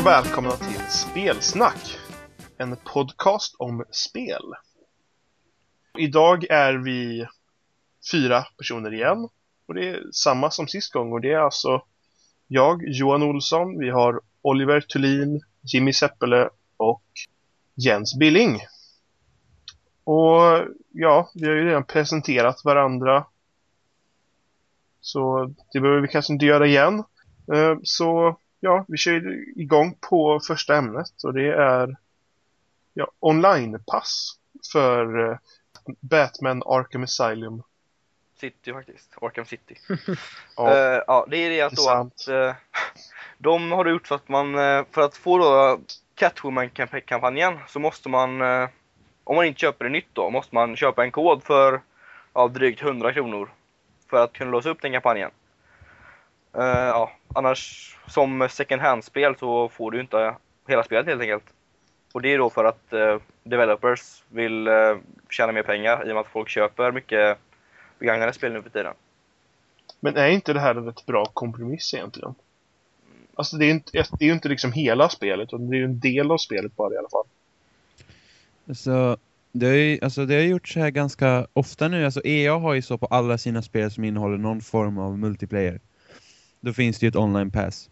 Och välkomna till Spelsnack! En podcast om spel. Idag är vi fyra personer igen. Och det är samma som sist gång och det är alltså jag, Johan Olsson, vi har Oliver Thulin, Jimmy Seppele och Jens Billing. Och ja, vi har ju redan presenterat varandra. Så det behöver vi kanske inte göra igen. Eh, så ja, vi kör igång på första ämnet och det är ja, online-pass för eh, Batman Arkham Asylum. City faktiskt, Arkham City. Ja, Eh, ja, det är det att, då sant. att eh, de har gjort så att man, eh, för att få då Catwoman-kampanjen så måste man, om man inte köper det nytt då, måste man köpa en kod för ja, drygt 100 kronor för att kunna låsa upp den kampanjen. Eh, ja, annars som second hand-spel så får du inte hela spelet helt enkelt. Och det är då för att eh, developers vill eh, tjäna mer pengar i och med att folk köper mycket begagnade spel nu för tiden. Men är inte det här en rätt bra kompromiss egentligen? Alltså det är ju inte, det är ju inte liksom hela spelet, utan det är ju en del av spelet bara i alla fall. Så det har ju alltså, det har gjorts så här ganska ofta nu. Alltså EA har ju så på alla sina spel som innehåller någon form av multiplayer. Då finns det ju ett online pass.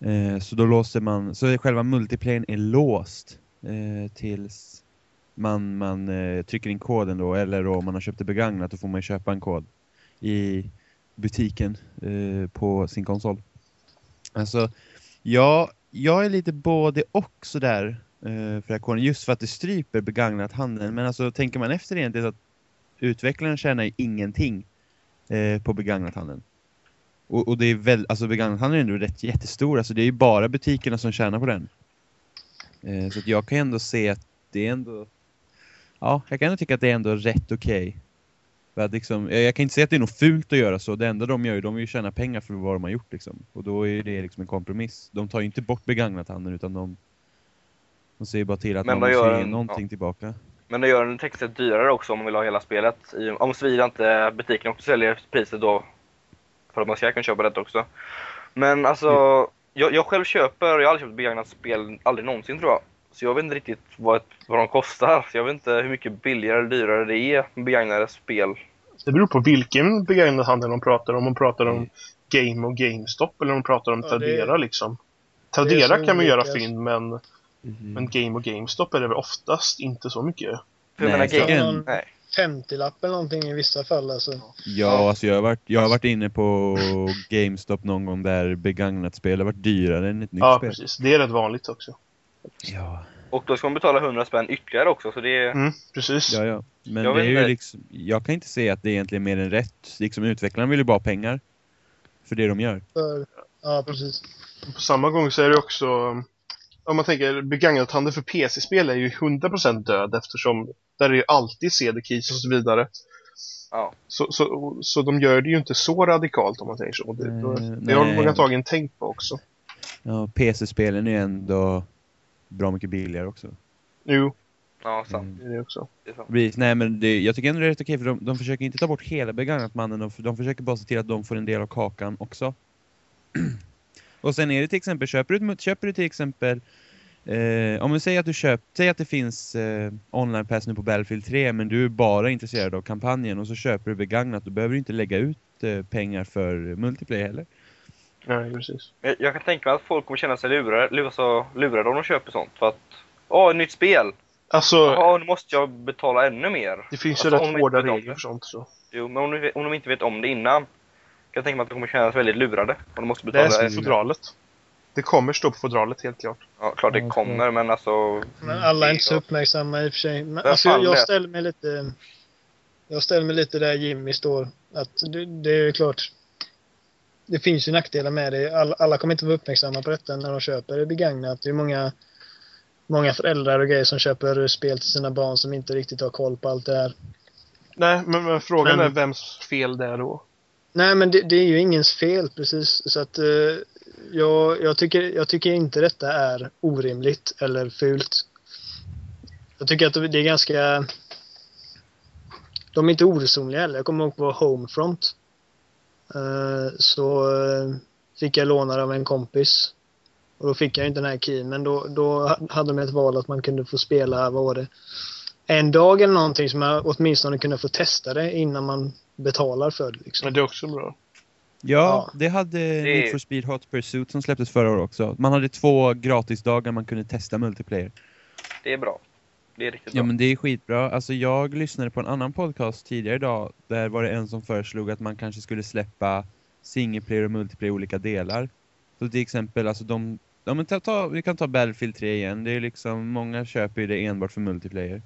Eh, så då låser man, så själva multiplayern är låst eh, tills man, man eh, trycker in koden då, eller om man har köpt det begagnat, då får man ju köpa en kod i butiken eh, på sin konsol. Alltså, ja, jag är lite både och sådär eh, för auktionen, just för att det stryper begagnat handeln. Men alltså tänker man efter egentligen så att utvecklaren tjänar ju ingenting eh, på begagnat handeln. Och, och det är väl, alltså begagnat handeln är ändå rätt jättestor, alltså det är ju bara butikerna som tjänar på den. Eh, så att jag kan ändå se att det är ändå, ja, jag kan ändå tycka att det är ändå rätt okej. För att liksom, jag jag kan inte säga att det är något fult att göra så. Det enda de gör är de vill ju tjäna pengar för vad de har gjort liksom. Och då är det liksom en kompromiss. De tar ju inte bort begagnat handeln utan de, de ser ju bara till att Men man måste ge en- någonting ja. tillbaka. Men det gör den texten dyrare också om man vill ha hela spelet. Om såvida inte butiken också säljer priset då. För att man ska kunna köpa detta också. Men alltså, jag, jag själv köper, jag har aldrig köpt begagnat spel, aldrig någonsin tror jag. Så jag vet inte riktigt vad, vad de kostar. Så jag vet inte hur mycket billigare eller dyrare det är med begagnade spel. Det beror på vilken begagnad handel de pratar om. Om man pratar om Mm. Game och GameStop eller om de pratar om Ja, Tradera liksom. är Tradera så kan man göra fynd men, Mm. men Game och GameStop är det väl oftast inte så mycket. För jag Nej, menar, game, en- nej. 50-lapp eller någonting i vissa fall alltså. Ja, alltså jag har, varit, jag har varit inne på GameStop någon gång där begagnat spel har varit dyrare än ett nytt Ja, spel. precis. Det är rätt vanligt också. Ja, Och då ska man betala 100 spänn ytterligare också. Så det är, Mm, precis. ja, ja. Men Jag det är ju liksom, jag kan inte säga att det är egentligen mer än rätt. Liksom utvecklaren vill ju bara ha pengar för det de gör. För, ja, precis. På samma gång så är det också, om man tänker begagnat handel för PC-spel är ju 100% död eftersom där är ju alltid CD-keys och så vidare. ja. Så, så, så de gör det ju inte så radikalt om man säger så. Det, då, Eh, det har många tagit tänkt på också. Ja, PC-spelen är ju ändå bra mycket billigare också. Jo, Ja, sant. Mm. det är det också. Det är sant. Precis, nej men det, jag tycker ändå det är rätt okej för de, de försöker inte ta bort hela begagnat mannen, de, de försöker bara se till att de får en del av kakan också. Och sen är det till exempel, köper du, köper du till exempel, eh, om vi säger att du köper, säg att det finns eh, online pass nu på Battlefield 3 men du är bara intresserad av kampanjen och så köper du begagnat, då behöver du inte lägga ut eh, pengar för multiplayer heller. Nej, precis. Jag, jag kan tänka mig att folk kommer känna sig lurade, lurade, lurade om de köper sånt. För att, åh, ett nytt spel! Alltså, Jaha, nu måste jag betala ännu mer. det finns ju Alltså, om rätt hårda regler för sånt. Så. Jo, men om de, om de inte vet om det innan, jag tänka mig att de kommer känna sig väldigt lurade. Och de måste Det betala är ännu mer. fodralet. Det kommer stå på fodralet, helt klart. Ja, klart det kommer, men alltså... Men alla är inte så uppmärksamma i och för sig. Men, Ja, alltså, jag det. ställer mig lite... Jag ställer mig lite där Jimmy står. Att det, det är ju klart. Det finns ju nackdelar med det. Alla, alla kommer inte vara uppmärksamma på detta när de köper det begagnat. Det är många, många föräldrar och grejer som köper spel till sina barn som inte riktigt har koll på allt det här. Nej, men, men frågan Men- är vems fel det är då? Nej, men det, det är ju ingens fel precis. Så att eh, jag, jag, tycker, jag tycker inte detta är orimligt eller fult. Jag tycker att det är ganska... De är inte oresonliga heller. Jag kommer ihåg på Homefront. Eh, så eh, fick jag låna av en kompis. Och då fick jag inte den här keyn. Men då, då hade de ett val att man kunde få spela, vad var det? En dag eller någonting som jag åtminstone kunde få testa det innan man betalar för det. Liksom. Men det är också bra. Ja, Ja. det hade Det- Need for Speed Hot Pursuit som släpptes förra året också. Man hade två gratisdagar man kunde testa multiplayer. Det är bra. Det är riktigt Ja bra. men det är skitbra. Alltså jag lyssnade på en annan podcast tidigare idag. Där var det en som föreslog att man kanske skulle släppa single player och multiplayer i olika delar. Så till exempel, alltså de... Ja, men ta, ta, vi kan ta Battlefield 3 igen. Det är liksom, många köper ju det enbart för multiplayer.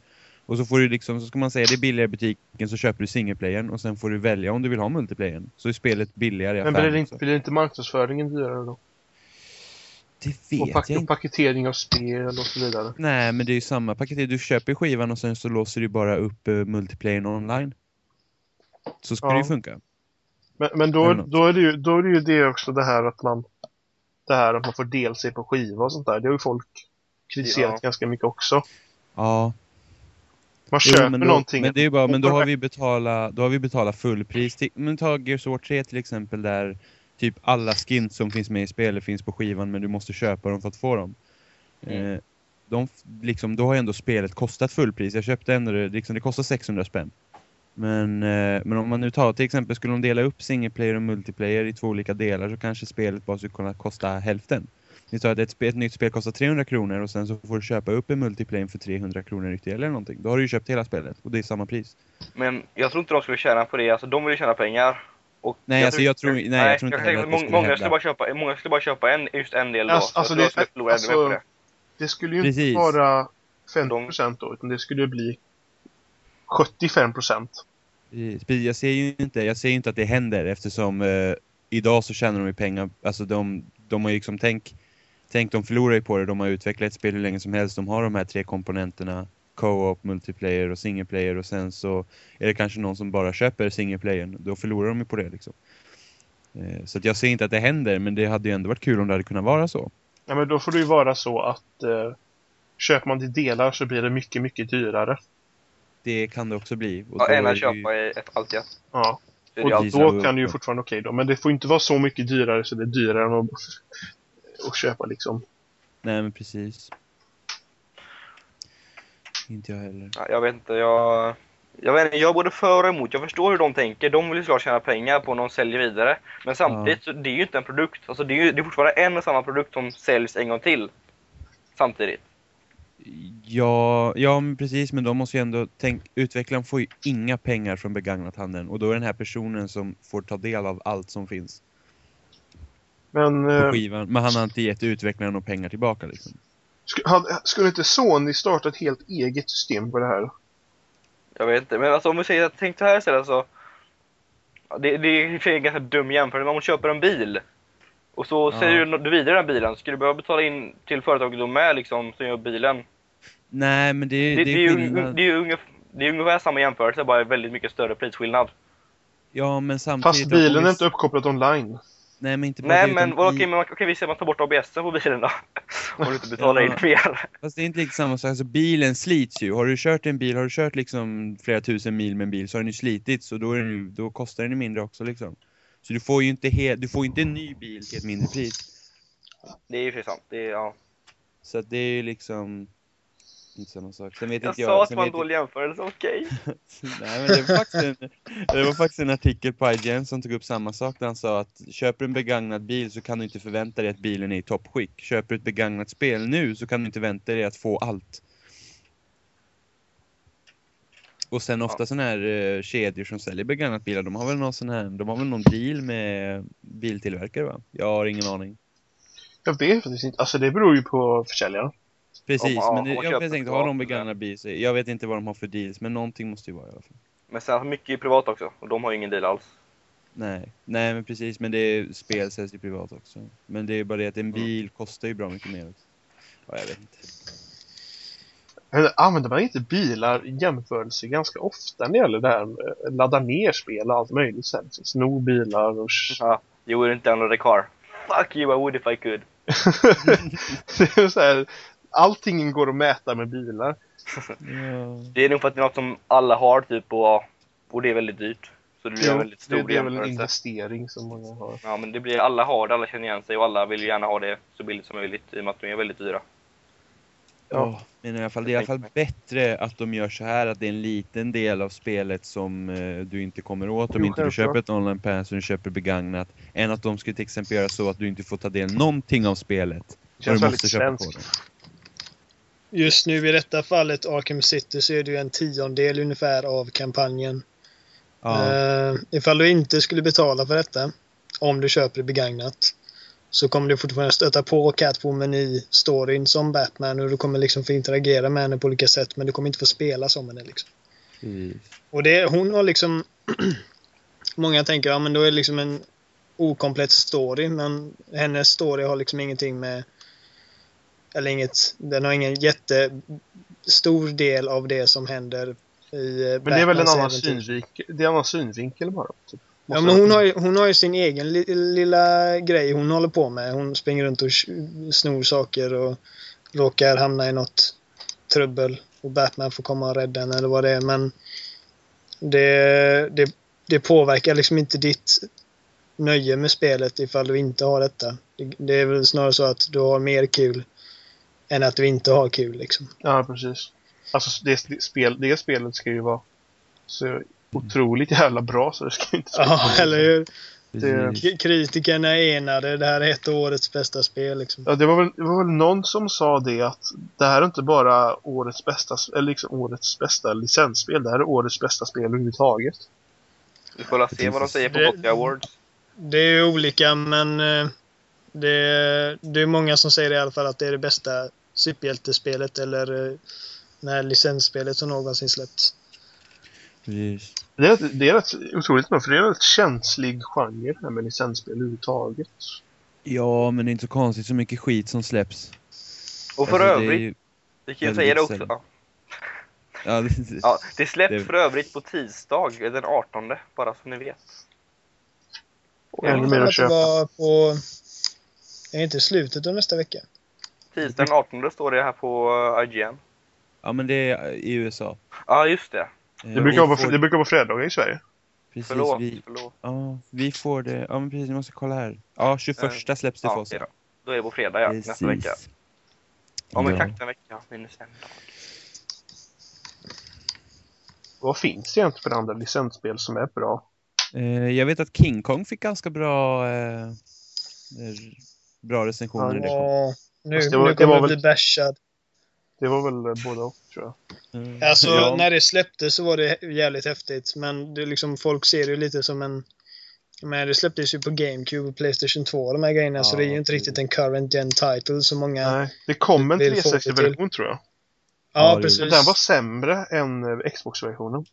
Och så får du liksom, så ska man säga det är billigare i butiken så köper du singleplayern och sen får du välja om du vill ha multiplayern. Så är spelet billigare i Men affären blir det, inte, blir det inte marknadsföringen dyrare då? Det Och, vet pack, jag och inte. paketering av spel och så vidare. Nej, men det är ju samma paket. Du köper skivan och sen så låser du bara upp uh, multiplayern online. Så ska Ja. det ju funka. Men, men då, då, är det ju, då är det ju det också det här att man det här att man får DLC på skiva och sånt där. Det har ju folk kritiserat Ja. ganska mycket också. Ja. Man Jo, köper men då, någonting. Men det är bara, men då har vi betalat, då har vi betalat fullpris. Men ta Gears of War 3 till exempel där typ alla skins som finns med i spelet finns på skivan men du måste köpa dem för att få dem. Mm. Eh, de, liksom, då har ju ändå spelet kostat fullpris. Jag köpte ändå det, liksom, det kostar 600 spänn. Men, eh, men om man nu tar till exempel skulle de dela upp single player och multiplayer i två olika delar så kanske spelet bara skulle kunna kosta hälften. Vi tar att ett, ett nytt spel kostar 300 kronor och sen så får du köpa upp en multiplayer för 300 kronor ytterligare eller någonting. Då har du ju köpt hela spelet och det är samma pris. Men jag tror inte de skulle tjäna på det. Alltså de vill ju tjäna pengar. Och Nej, alltså, jag tror- nej, jag tror inte jag att de många- skulle många, skulle bara köpa, många skulle bara köpa en, just en del då. Alltså- så alltså det- de skulle förlora på alltså- det. Det skulle ju Precis. inte vara 50% då, utan det skulle bli 75%. Precis. Jag ser ju inte, jag ser inte att det händer eftersom eh, idag så tjänar de ju pengar. Alltså de, de har ju liksom tänk, tänk de förlorar ju på det. De har utvecklat ett spel hur länge som helst. De har de här tre komponenterna. Co-op, multiplayer och single player och sen så är det kanske någon som bara köper single playern. Då förlorar de ju på det liksom. Eh, så att jag ser inte att det händer men det hade ju ändå varit kul om det hade kunnat vara så. Ja, men då får det ju vara så att eh, köper man till delar så blir det mycket, mycket dyrare. Det kan det också bli. Och Ja, ju- köpa i ett allt ja. Ja, och då kan det ju fortfarande okej då. Men det får inte vara så mycket dyrare så det är dyrare än att, att köpa liksom. Nej men precis. Inte jag heller. Ja, jag vet inte, jag... Jag, vet inte, jag både för och emot. Jag förstår hur de tänker. De vill ju såklart tjäna pengar på när de säljer vidare. Men samtidigt, så det är ju inte en produkt. Alltså det är ju det är fortfarande en och samma produkt som säljs en gång till. Samtidigt. Ja, ja men precis, men de måste ju ändå tänk, utvecklaren får ju inga pengar från begagnathandeln och då är den här personen som får ta del av allt som finns Men på eh, skivan, men han har inte gett utvecklaren några pengar tillbaka liksom. sk- hade, skulle inte Sony starta ett helt eget system på det här? Jag vet inte, men alltså om vi säger att tänk så här istället så. Ja, Det, det är en ganska dum jämförelse, men om du köper en bil. Och så Ja. säljer du du vidare den bilen, ska du behöva betala in till företaget de är liksom, som gör bilen? Nej, men det, Det, det, det, är ju, det, är ungefär, det är ungefär samma jämförelse, bara väldigt mycket större prisskillnad. Ja, men samtidigt... Fast bilen är inte uppkopplad online. Nej, men inte bara Nej det, men utan vad- i- okej, men man, okej vi säger man tar bort ABS på bilen då. Om du inte betalar Ja. in mer. Fast det är inte riktigt samma sak. Alltså bilen slits ju. Har du kört en bil, har du kört liksom flera tusen mil med en bil så har den ju slitits och då, är den ju, då kostar den ju mindre också liksom. Så du får ju inte, he- du får inte en ny bil till ett mindre pris. Det är ju för sant. Det är, ja. Så att det är ju liksom inte samma sak. Sen vet Jag inte sa jag. att det var en dålig jämförelse, okej. Nej men det var, faktiskt en, det var faktiskt en artikel på IGN som tog upp samma sak där han sa att köper du en begagnad bil så kan du inte förvänta dig att bilen är i toppskick. Köper du ett begagnat spel nu så kan du inte vänta dig att få allt. Och sen ofta sådana här eh, kedjor som säljer begagnat bilar, de har väl någon sån här, de har väl någon deal med biltillverkare va? Jag har ingen aning. Jag vet faktiskt inte. Alltså det beror ju på försäljaren. Precis, ja, men om jag tänkte, har de begagnad bil så, jag vet inte vad de har för deals, men någonting måste ju vara i alla fall. Men sen mycket är privat också, och de har ju ingen deal alls. Nej, nej men precis, men det är, spel säljs ju privat också. Men det är bara det att en Mm. bil kostar ju bra mycket mer. också. Ja, jag vet inte. Använder man inte bilar i jämförelse ganska ofta när det gäller det här med att ladda ner spel och allt möjligt sen? Så Sno bilar och... Ja, you wouldn't download a car. Fuck you, I would if I could. det är så här, allting går att mäta med bilar. Ja. Det är nog för att det är något som alla har typ och, och det är väldigt dyrt. Så det blir en väldigt stor det, det är väl en investering som många har. Ja, men det blir, alla har det, alla känner igen sig och alla vill ju gärna ha det så billigt som möjligt i och med att de är väldigt dyra. Ja. Men i alla fall, det är i alla fall bättre att de gör så här att det är en liten del av spelet som eh, du inte kommer åt om Jo, inte du köper ett online pass och du köper begagnat. Än att de skulle till exempel göra så att du inte får ta del någonting av spelet. Det känns du väldigt måste köpa på svenskt. Just nu i detta fallet, Arkham City, så är det ju en tiondel ungefär av kampanjen. Ja, Eh, ifall du inte skulle betala för detta, om du köper det begagnat, så kommer du fortfarande stöta på Catwoman i storyn som Batman och du kommer liksom få interagera med henne på olika sätt men du kommer inte få spela som henne. Liksom. precis. Och det, hon har liksom... många tänker, ja men då är det liksom en okomplett story men hennes story har liksom ingenting med... Eller inget... Den har ingen jättestor del av det som händer i eh, Men det är väl en annan synvinkel, det är en annan synvinkel bara. Typ. Ja, men hon har, ju, hon har ju sin egen li, lilla grej hon håller på med. Hon springer runt och snor saker och råkar hamna i något trubbel. Och Batman får komma och rädda henne eller vad det är. Men det, det, det påverkar liksom inte ditt nöje med spelet ifall du inte har detta. Det, det är väl snarare så att du har mer kul än att du inte har kul liksom. Ja, precis. Alltså det, det, spel, det spelet ska ju vara så otroligt jävla bra så det ska inte Ja, eller hur? K- Kritikerna är enade. Det här är ett av årets bästa spel liksom. Ja, det var, väl, det var väl någon som sa det att det här är inte bara årets bästa, eller liksom årets bästa licensspel, det här är årets bästa spel överhuvudtaget. Vi får se vad de säger på Det- Gothia Awards. Det är ju olika men eh, det, det är många som säger i alla fall att det är det bästa superhjältespelet eller eh, här licensspelet som någonsin släppts. precis. Det är, det är rätt otroligt nog, för det är en rätt känslig genre det här med licensspel överhuvudtaget. Ja, men det är inte så konstigt så mycket skit som släpps. Och för Alltså, övrigt, vi kan ju säga det också. Ja. Ja, det, Ja, det släpps Det- för övrigt på tisdag den 18, bara så ni vet. Och Jag ännu tror mer att det köpa. var på... Är det inte slutet av nästa vecka? Tisdag den 18 står det här på eh, IGN. ja, men det är i USA. Ja, just det. Eh, Det brukar, vara får- det brukar vara fredagar i Sverige. Precis, Förlåt, vi, förlåt. ja, vi får det. Ja, men precis, jag måste kolla här. Ja, 21 släpps det för Ja, oss. okej då. Är det på fredag, ja, nästa vecka. Om Ja. exakt en vecka, minus en dag. Vad finns det egentligen för andra licensspel som är bra? Eh, jag vet att King Kong fick ganska bra, eh, eh, bra recensioner. i det. Ja, nu, det var- nu det kommer var jag bli bashad. Det var väl eh, både och, tror jag. Mm. Alltså, Ja. när det släpptes så var det jävligt häftigt. Men det liksom, folk ser det ju lite som en... Men det släpptes ju på GameCube och Playstation 2 och de här grejerna. så Ja, det är ju inte riktigt en current gen title som många... Nej, det kom en vill få det 360-version tror jag. Ja, Ja, precis. Men den var sämre än eh, Xbox-versionen.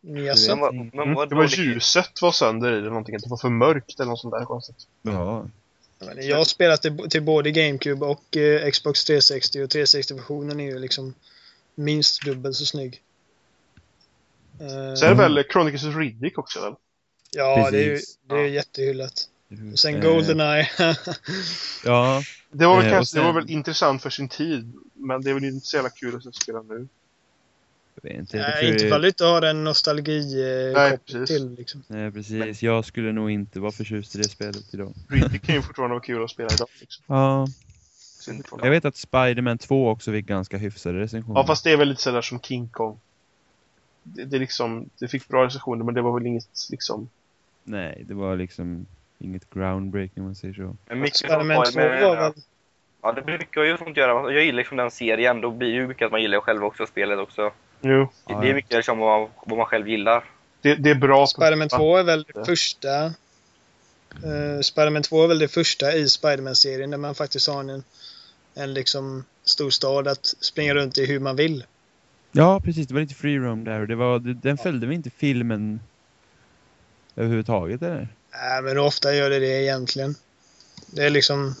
Jaså? Mm. Det var ljuset var sönder i det, eller någonting. Det var för mörkt eller något sånt där konstigt. Ja. Jag har spelat till, till både GameCube och eh, Xbox 360 och 360-versionen är ju liksom minst dubbelt så snygg. Eh, Så är det Mm. väl Chronicles of Riddick också väl? ja, det är ju Precis. det är Ja. jättehyllat. Sen Eh, Goldeneye. Ja, Det var, väl Eh, kanske, och det var sen- väl intressant för sin tid, men det är väl inte så jävla kul att spela nu. Jag vet inte. jag Nej, tror inte det- ifall du inte har en Nej, nostalgi-koppling precis. till. Liksom. Nej, precis. Jag skulle nog inte vara förtjust i det spelet idag. Riddick kan ju fortfarande vara kul att spela idag. Liksom. Ja, jag vet att Spider-Man 2 också fick ganska hyfsade recensioner. Ja, fast det är väl lite sådär som King Kong. Det, det, är liksom, det fick bra recensioner, men det var väl inget liksom... Nej, det var liksom inget groundbreaking om man säger så. Men mycket som Spiderman har 2 med, var väl... Ja, det brukar ju sånt göra. Jag gillar liksom den serien. Då blir det ju mycket att man gillar själv också spelet också. Jo, Det det är mycket liksom vad, man- vad man själv gillar. det, det är bra. Spiderman 2 är väl det första... Uh, Spiderman 2 är väl det första i Spiderman-serien där man faktiskt har en, en liksom stor stad att springa runt i hur man vill. Ja, precis. Det var lite free roam där. och Det var, det, den följde väl inte filmen överhuvudtaget, eller? Nej, men ofta gör det det egentligen? Det är liksom...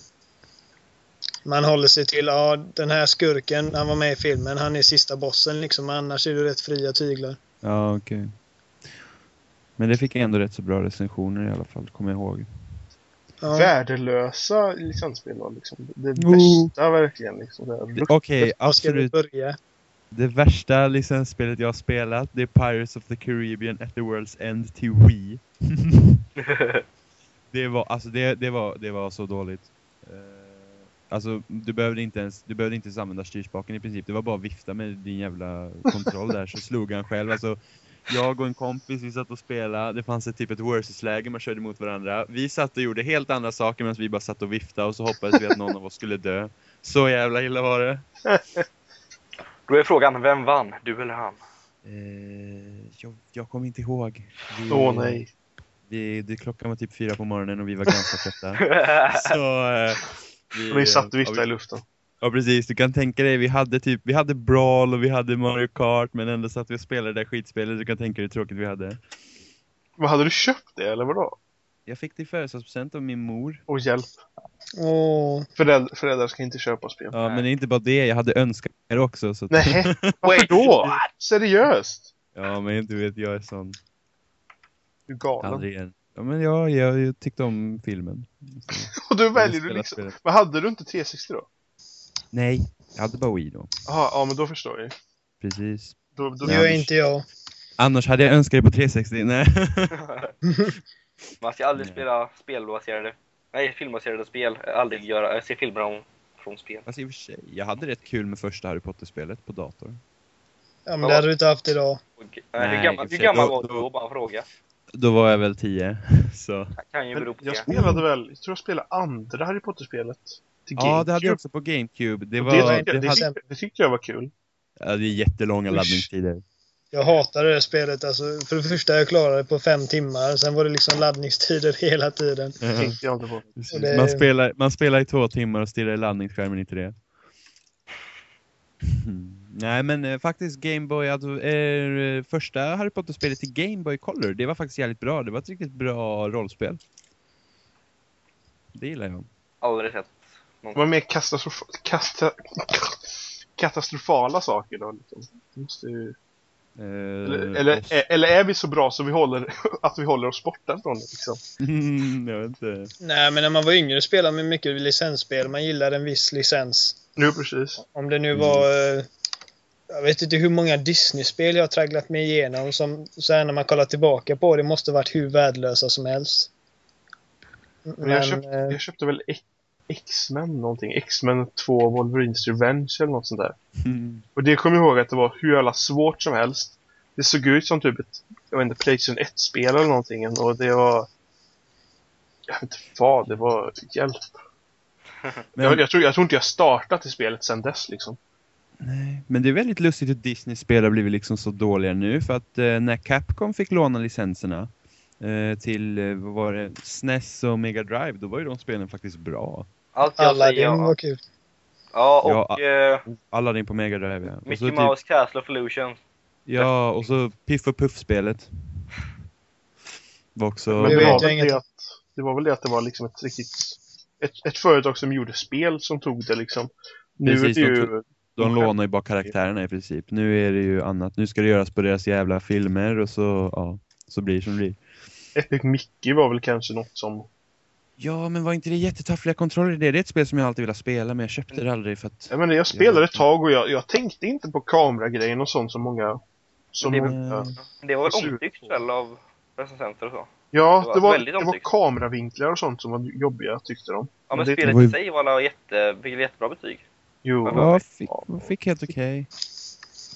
Man håller sig till, ja den här skurken, han var med i filmen, han är sista bossen liksom. Annars är det rätt fria tyglar. Ja, okej. Men det fick ändå rätt så bra recensioner i alla fall, kommer jag ihåg. Ja. Värdelösa licensspel var liksom. Det Jo. bästa verkligen. Liksom. Okej, vi absolut. börja? Det värsta licensspelet jag har spelat, det är Pirates of the Caribbean at the World's End till Wii. det var, alltså det, det var, det var så dåligt. Alltså, du behövde inte ens, du behövde inte ens använda styrspaken i princip. Det var bara att vifta med din jävla kontroll där så slog han själv. Alltså, jag och en kompis, vi satt och spelade. Det fanns ett typ ett versus-läge, man körde mot varandra. Vi satt och gjorde helt andra saker medan vi bara satt och viftade och så hoppades vi att någon av oss skulle dö. Så jävla illa var det. Då är frågan, vem vann? Du eller han? Eh, jag, jag kommer inte ihåg. Vi, Åh nej. Vi, det, klockan var typ fyra på morgonen och vi var ganska trötta. Så, eh, vi, ni satt och ja, viftade vi- i luften. Ja precis, du kan tänka dig, vi hade typ, vi hade Brawl och vi hade Mario Kart men ändå satt vi och spelade det där skitspelet, du kan tänka dig hur tråkigt vi hade. Vad hade du köpt det eller vadå? Jag fick det i födelsedagspresent av min mor. Och hjälp. Åh, Föräldrar, föräldrar ska inte köpa spel. Ja Nej. men det är inte bara det, jag hade önskat det också. Så att, Nej, varför då? Seriöst? ja men du vet, jag är sån, Du är galen. aldrig igen. Ja men jag, jag, jag tyckte om filmen. Och då väljer du liksom... spelet. Men hade du inte 360 då? Nej, jag hade bara Wii då. Jaha, ja men då förstår jag. Precis. Då, då, det gör inte jag. Annars hade jag önskat det på 360, nej. Man ska aldrig Nej. spela spelbaserade, nej filmbaserade spel, aldrig göra, se filmer om från spel. Fast i och för sig, jag hade rätt kul med första Harry Potter-spelet på dator. Ja, men det hade du inte haft idag. Och, Nej, hur gammal, hur gammal då- var du då-? Bara fråga. Då var jag väl 10, så... Kan ju bero på jag det. spelade väl, jag tror jag spelade andra Harry Potter-spelet. Till Ja, det hade jag också på GameCube. Det var... det, Det, det, hade, tyckte, det tyckte jag var kul. ja, det är jättelånga Usch. laddningstider. Jag hatade det spelet. Alltså, för det första, jag klarade det på fem timmar. Sen var det liksom laddningstider hela tiden. Det tänkte jag inte på. Precis. Och det- Man, spelar, man spelar i två timmar och stirrar i laddningsskärmen, inte det. Mm. Nej men eh, faktiskt Gameboy, alltså, eh, första Harry Potter-spelet till Game Boy Color, det var faktiskt jävligt bra. Det var ett riktigt bra rollspel. Det gillar jag. Aldrig sett. Det var mer katastrof kasta katastrofala saker då. Liksom. Det Måste ju... Eh, eller, eller, eller är vi så bra så vi håller, att vi håller oss borta från det liksom? jag vet inte. Nej, men när man var yngre spelade man mycket licensspel. Man gillade en viss licens. Jo, precis. Om det nu Mm. var... eh, Jag vet inte hur många Disney-spel jag har tragglat mig igenom som sen när man kollar tillbaka på det måste varit hur värdelösa som helst. Men jag, köpte, eh, jag köpte väl X-Men någonting. X-Men 2 Wolverines Revenge eller något sånt där. Mm. Och det kommer jag ihåg att det var hur jävla svårt som helst. Det såg ut som typ ett, jag vet inte, Playstation 1-spel eller någonting. Och det var... Jag vet inte vad, det var hjälp. Men, Jag, jag, tror, jag tror inte jag startat i spelet sedan dess liksom. Nej, men det är väldigt lustigt hur Disney-spel har blivit liksom så dåliga nu. För att eh, när Capcom fick låna licenserna eh, till, eh, vad var det, SNES och Mega Drive, då var ju de spelen faktiskt bra. Allt jag alla säger, var ja. kul. ja och eh, Alla din på Mega Drive, ja. Och så Mickey typ- Mouse Castle of Illusion. Ja, och så Piff och Puff-spelet. Var också... Men det vet var, jag väl inget att, det var väl det att det var liksom ett riktigt... Ett, ett företag som gjorde spel som tog det liksom. Nu Precis, är det de ju... De lånar ju bara karaktärerna i princip. Nu är det ju annat. Nu ska det göras på deras jävla filmer och så, ja, så blir det som det blir. Epic Mickey var väl kanske något som... Ja, men var inte det jättetaffliga kontroller i det? Det är ett spel som jag alltid velat spela, men jag köpte det aldrig för att... Jag menar, jag spelade ett tag och jag, jag tänkte inte på kameragrejen och sånt som många... Som Det- många Det var väl omtyckt väl av recensenter och så? ja, det var det var, det var kameravinklar och sånt som var jobbiga tyckte de. Ja men Men det- spelet i sig var jätte, fick jättebra betyg. Jo, Ja, fick, fick helt okej.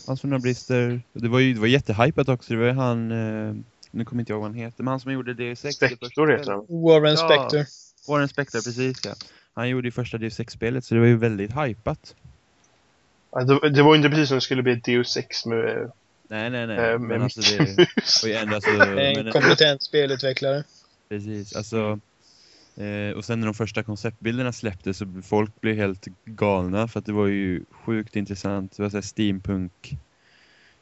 Fanns väl några brister. Det var ju det var jättehypat också. Det var ju han... Eh, nu kommer inte jag ihåg vad han heter, men han som gjorde DU6. det första Spector heter den. Warren Ja. Spector. Warren Spector, precis ja. Han gjorde ju första DU6-spelet, så det var ju väldigt hypat. Ja, det, det var inte precis som det skulle bli ett Deus Ex med, Nej, nej, nej. äh, men alltså det... Ju ändå, alltså, En men, kompetent spelutvecklare. Precis, alltså... Eh, och sen när de första konceptbilderna släpptes så folk blev helt galna för att det var ju sjukt intressant. Det var så här steampunk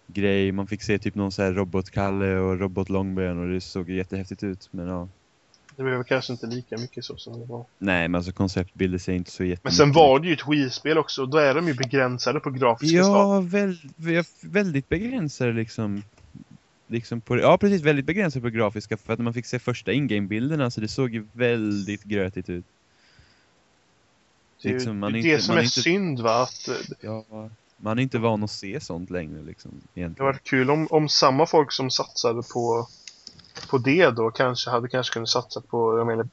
grej. Man fick se typ någon så här robotkalle och robotlångben och det såg jättehäftigt ut. Men ja. Det blev kanske inte lika mycket så som det var. Nej, men alltså konceptbilder ser inte så jättemycket Men sen var det ju ett Wii-spel också. Då är de ju begränsade på grafiska. Ja, väl, väldigt begränsade liksom. Liksom på, ja, precis. Väldigt begränsade på grafiska för att när man fick se första ingame-bilderna så det såg ju väldigt grötigt ut. Det är liksom, man det, är inte- det som är inte- synd va. Att, eh, Ja, Man är inte van att se sånt längre liksom. Det Egentligen. hade varit kul om, om samma folk som satsade på, på det då kanske hade kanske kunnat satsa på, jag menar,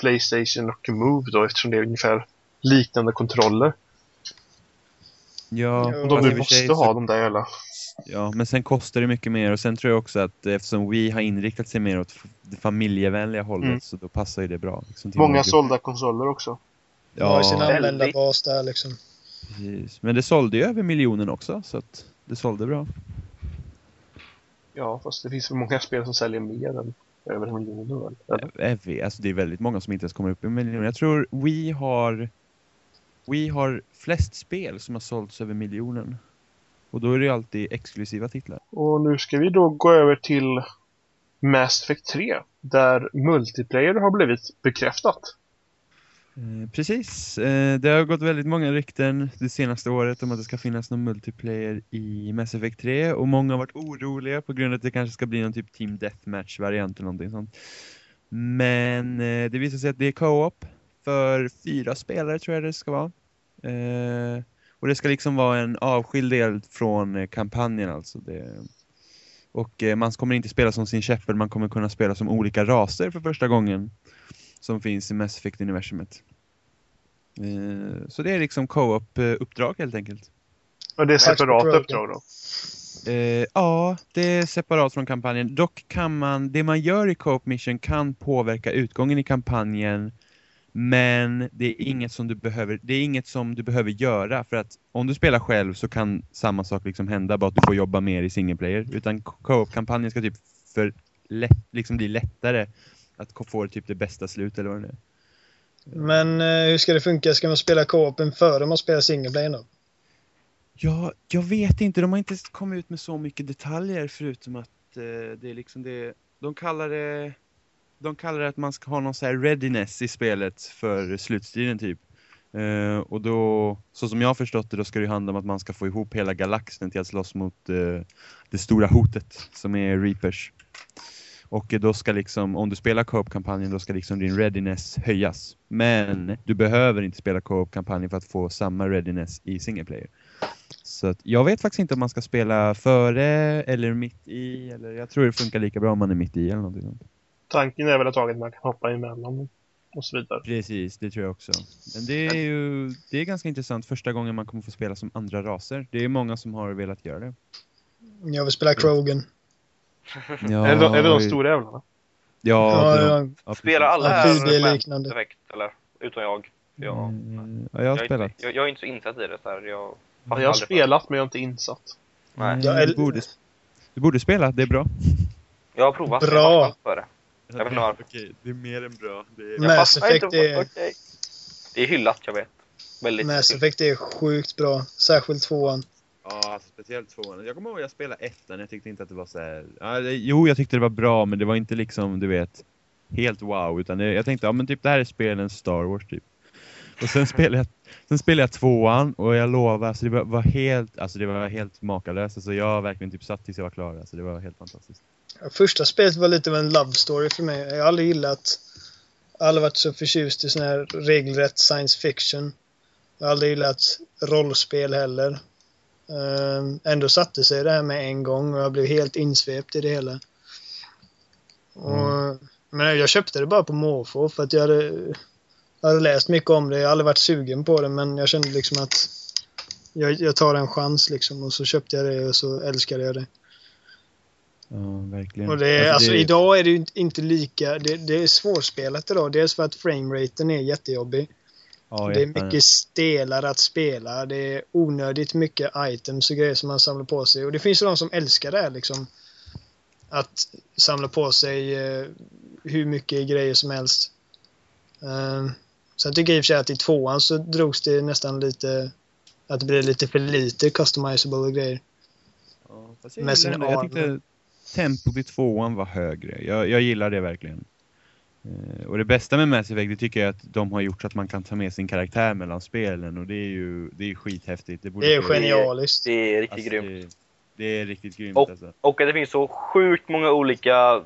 Playstation och Move då eftersom det är ungefär liknande kontroller. Ja. Och de måste sig så- ha de där jävla... Ja, men sen kostar det mycket mer och sen tror jag också att eftersom vi har inriktat sig mer åt det familjevänliga hållet Mm. så då passar ju det bra. Liksom, Många målgruppen. sålda konsoler också. De har ju sin Ja, användarbas där liksom. precis. Men det sålde ju över miljonen också så att det sålde bra. Ja, fast det finns väl många spel som säljer mer än över en miljon väl? Eller? FV, alltså det är väldigt många som inte ens kommer upp i en miljon. Jag tror vi har vi har flest spel som har sålts över miljonen. Och då är det ju alltid exklusiva titlar. Och nu ska vi då gå över till Mass Effect 3. Där multiplayer har blivit bekräftat. Eh, precis. Eh, det har gått väldigt många rykten det senaste året om att det ska finnas någon multiplayer i Mass Effect 3 och många har varit oroliga på grund av att det kanske ska bli någon typ Team Deathmatch-variant eller någonting sånt. Men eh, det visar sig att det är co-op för fyra spelare tror jag det ska vara. Och det ska liksom vara en avskild del från eh, kampanjen alltså. Det, och eh, man kommer inte spela som sin Shepard, man kommer kunna spela som olika raser för första gången som finns i Mass Effect-universumet. Eh, så det är liksom co-op-uppdrag helt enkelt. Och det är separata uppdrag då. Eh, ja, det är separat från kampanjen. Dock kan man, det man gör i Co-op Mission kan påverka utgången i kampanjen. Men det är inget som du behöver, det är inget som du behöver göra för att om du spelar själv så kan samma sak liksom hända, bara att du får jobba mer i single player. Utan Co-op-kampanjen ska typ för lätt, liksom bli lättare att få typ det bästa slut eller vad det är. Men eh, hur ska det funka? Ska man spela co-open före man spelar single player då? Ja, jag vet inte. De har inte kommit ut med så mycket detaljer förutom att eh, det är liksom det. De kallar det. De kallar det att man ska ha någon så här readiness i spelet för slutstriden typ. Uh, och då, så som jag har förstått det, då ska det handla om att man ska få ihop hela galaxen till att slåss mot uh, det stora hotet som är Reapers. Och då ska liksom, om du spelar co-op-kampanjen, då ska liksom din readiness höjas. Men du behöver inte spela co-op-kampanjen för att få samma readiness i single player. Så att jag vet faktiskt inte om man ska spela före eller mitt i. Eller jag tror det funkar lika bra om man är mitt i eller någonting sånt. Tanken är väl att man kan hoppa emellan och så vidare. Precis, det tror jag också. Men det är ju det är ganska intressant första gången man kommer få spela som andra raser. Det är många som har velat göra det. Jag vill spela Krogan. Ja, är, det, de- är det de stora jävlarna? Ja, Ja, ja, Ja. Spelar alla Ja, här det är Mass liknande. Effect, eller? Utom jag. Ja. Mm, ja, jag har jag, är spelat. inte, jag, jag är inte så insatt i det. Så här. Jag, jag har spelat men jag är inte insatt. Nej. Ja, du, eller- borde, du borde spela, det är bra. Jag har provat. Bra. Jag för det. Jag vet inte varför. Okej, det är mer än bra. Det är... Jag Mass Effect är-. Det är hyllat, jag vet. Väldigt Mass hyllat. Effect är sjukt bra. Särskilt tvåan. Ja, alltså, speciellt tvåan. Jag kommer ihåg att jag spelade ettan, jag tyckte inte att det var så här... ja, det, Jo, jag tyckte det var bra, men det var inte liksom, du vet, helt wow. Utan det, jag tänkte, ja men typ det här är spelen Star Wars typ. Och sen spelade jag, sen spelade jag tvåan och jag lovar, alltså det var, var helt, alltså det var helt makalöst. Alltså jag verkligen typ satt tills jag var klar, alltså det var helt fantastiskt. Första spelet var lite av en love story för mig. Jag har aldrig gillat... Aldrig varit så förtjust i sån här regelrätt science fiction. Jag har aldrig gillat rollspel heller. Ehm, ändå satte sig det här med en gång och jag blev helt insvept i det hela. Och, Men jag köpte det bara på måfå för att jag hade, jag hade läst mycket om det. Jag har aldrig varit sugen på det men jag kände liksom att jag, jag tar en chans liksom och så köpte jag det och så älskade jag det. Ja, verkligen. Och det är, alltså, det- idag är det ju inte- lika, det, det är svårspelat idag. Dels för att frameraten är jättejobbig. ja, det är mycket stelare att spela. Det är onödigt mycket items och grejer som man samlar på sig. Och det finns ju de som älskar det här liksom. Att samla på sig eh, hur mycket grejer som helst. Uh, sen tycker jag i och för sig att i tvåan så drogs det nästan lite att det blev lite för lite customizable grejer. Ja, jag, med sin jag arm. tyckte tempot i tvåan var högre. Jag, jag gillar det verkligen. Eh, och det bästa med Mass Effect det tycker jag är att de har gjort så att man kan ta med sin karaktär mellan spelen och det är ju det är skithäftigt. borde Det är genialiskt. Det är riktigt Alltså, grymt. Det, det är riktigt grymt Och- alltså. Och att det finns så sjukt många olika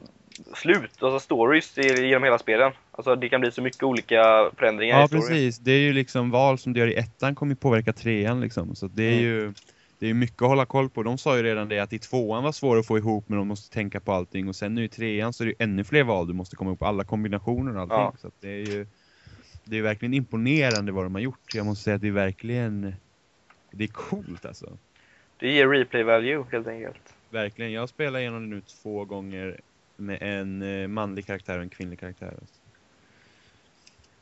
slut, alltså stories i- genom hela spelen. Alltså det kan bli så mycket olika förändringar Ja i storyn. precis, det är ju liksom val som du gör i ettan kommer ju påverka trean liksom. Så det är Mm. ju det är mycket att hålla koll på. De sa ju redan det att i tvåan var svårt att få ihop men de måste tänka på allting. Och sen nu i trean så är det ännu fler val. Du måste komma ihåg alla kombinationer och allting. Ja. Så att det är ju det är verkligen imponerande vad de har gjort. Jag måste säga att det är verkligen det är coolt alltså. Det ger replay value helt enkelt. Verkligen. Jag spelar igenom det nu två gånger med en eh, manlig karaktär och en kvinnlig karaktär. Alltså.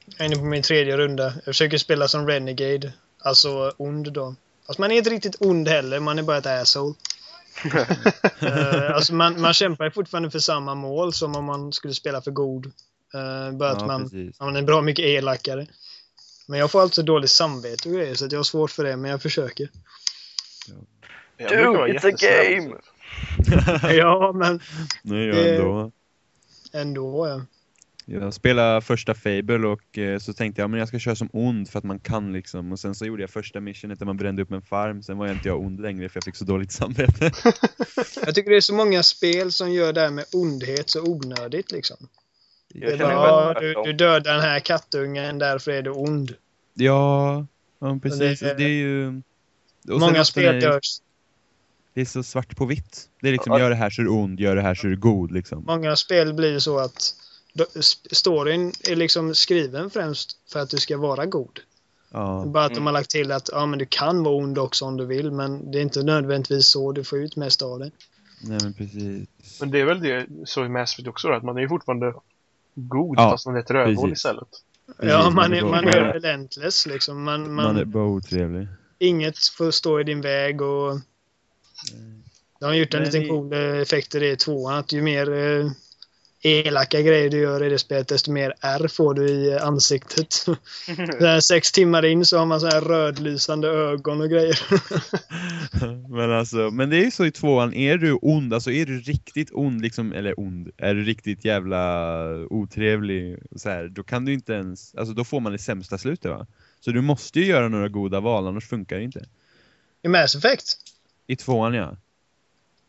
Jag är inne på min tredje runda. Jag försöker spela som Renegade. Alltså ond då. Alltså man är inte riktigt ond heller, man är bara ett asshole. Eh, alltså man, man kämpar ju fortfarande för samma mål som om man skulle spela för god. Uh, bara att Ja, man, precis. man är bra mycket elakare. Men jag får alltså dåligt samvete och grejer så att jag har svårt för det, men jag försöker. Jag vara Dude, it's a game! ja, men Nej, jag Det- ändå. ändå ja. Jag spelade första Fable och eh, så tänkte jag men jag ska köra som ond för att man kan liksom. Och sen så gjorde jag första missionet där man brände upp en farm. Sen var jag inte jag ond längre för jag fick så dåligt samvete. Jag tycker det är så många spel som gör det här med ondhet så onödigt liksom. Jag Det är bara, du, du dödar den här kattungen, därför är du ond. ja, ja, precis. det- Det, är ju... Många spel när- gör, Det är så svart på vitt. Det är liksom, Ja. gör det här så är du ond, gör det här så är du god liksom. många spel blir så att storyn är liksom skriven främst för att du ska vara god. Ja, Bara att de Mm. har lagt till att ja, men du kan vara ond också om du vill, men det är inte nödvändigtvis så du får ut mest av det. nej men precis. Men det är väl det så i Mass Effect också då, att man är ju fortfarande god Ja, fast man är ett rövhål istället. Ja, man är man är relentless liksom. Man, man, Man är bara otrevlig. Inget får stå i din väg och de har gjort en liten cool eh, effekt i det i tvåan. Att ju mer eh, elaka grejer du gör i det spelet, desto mer R får du i ansiktet. Sex timmar in så har man så här rödlysande ögon och grejer. men alltså, men det är ju så i tvåan, är du ond, alltså är du riktigt ond liksom, eller ond, är du riktigt jävla otrevlig så här, då kan du inte ens, alltså då får man det sämsta slutet va? Så du måste ju göra några goda val, annars funkar det inte. I Mass Effect? I tvåan ja.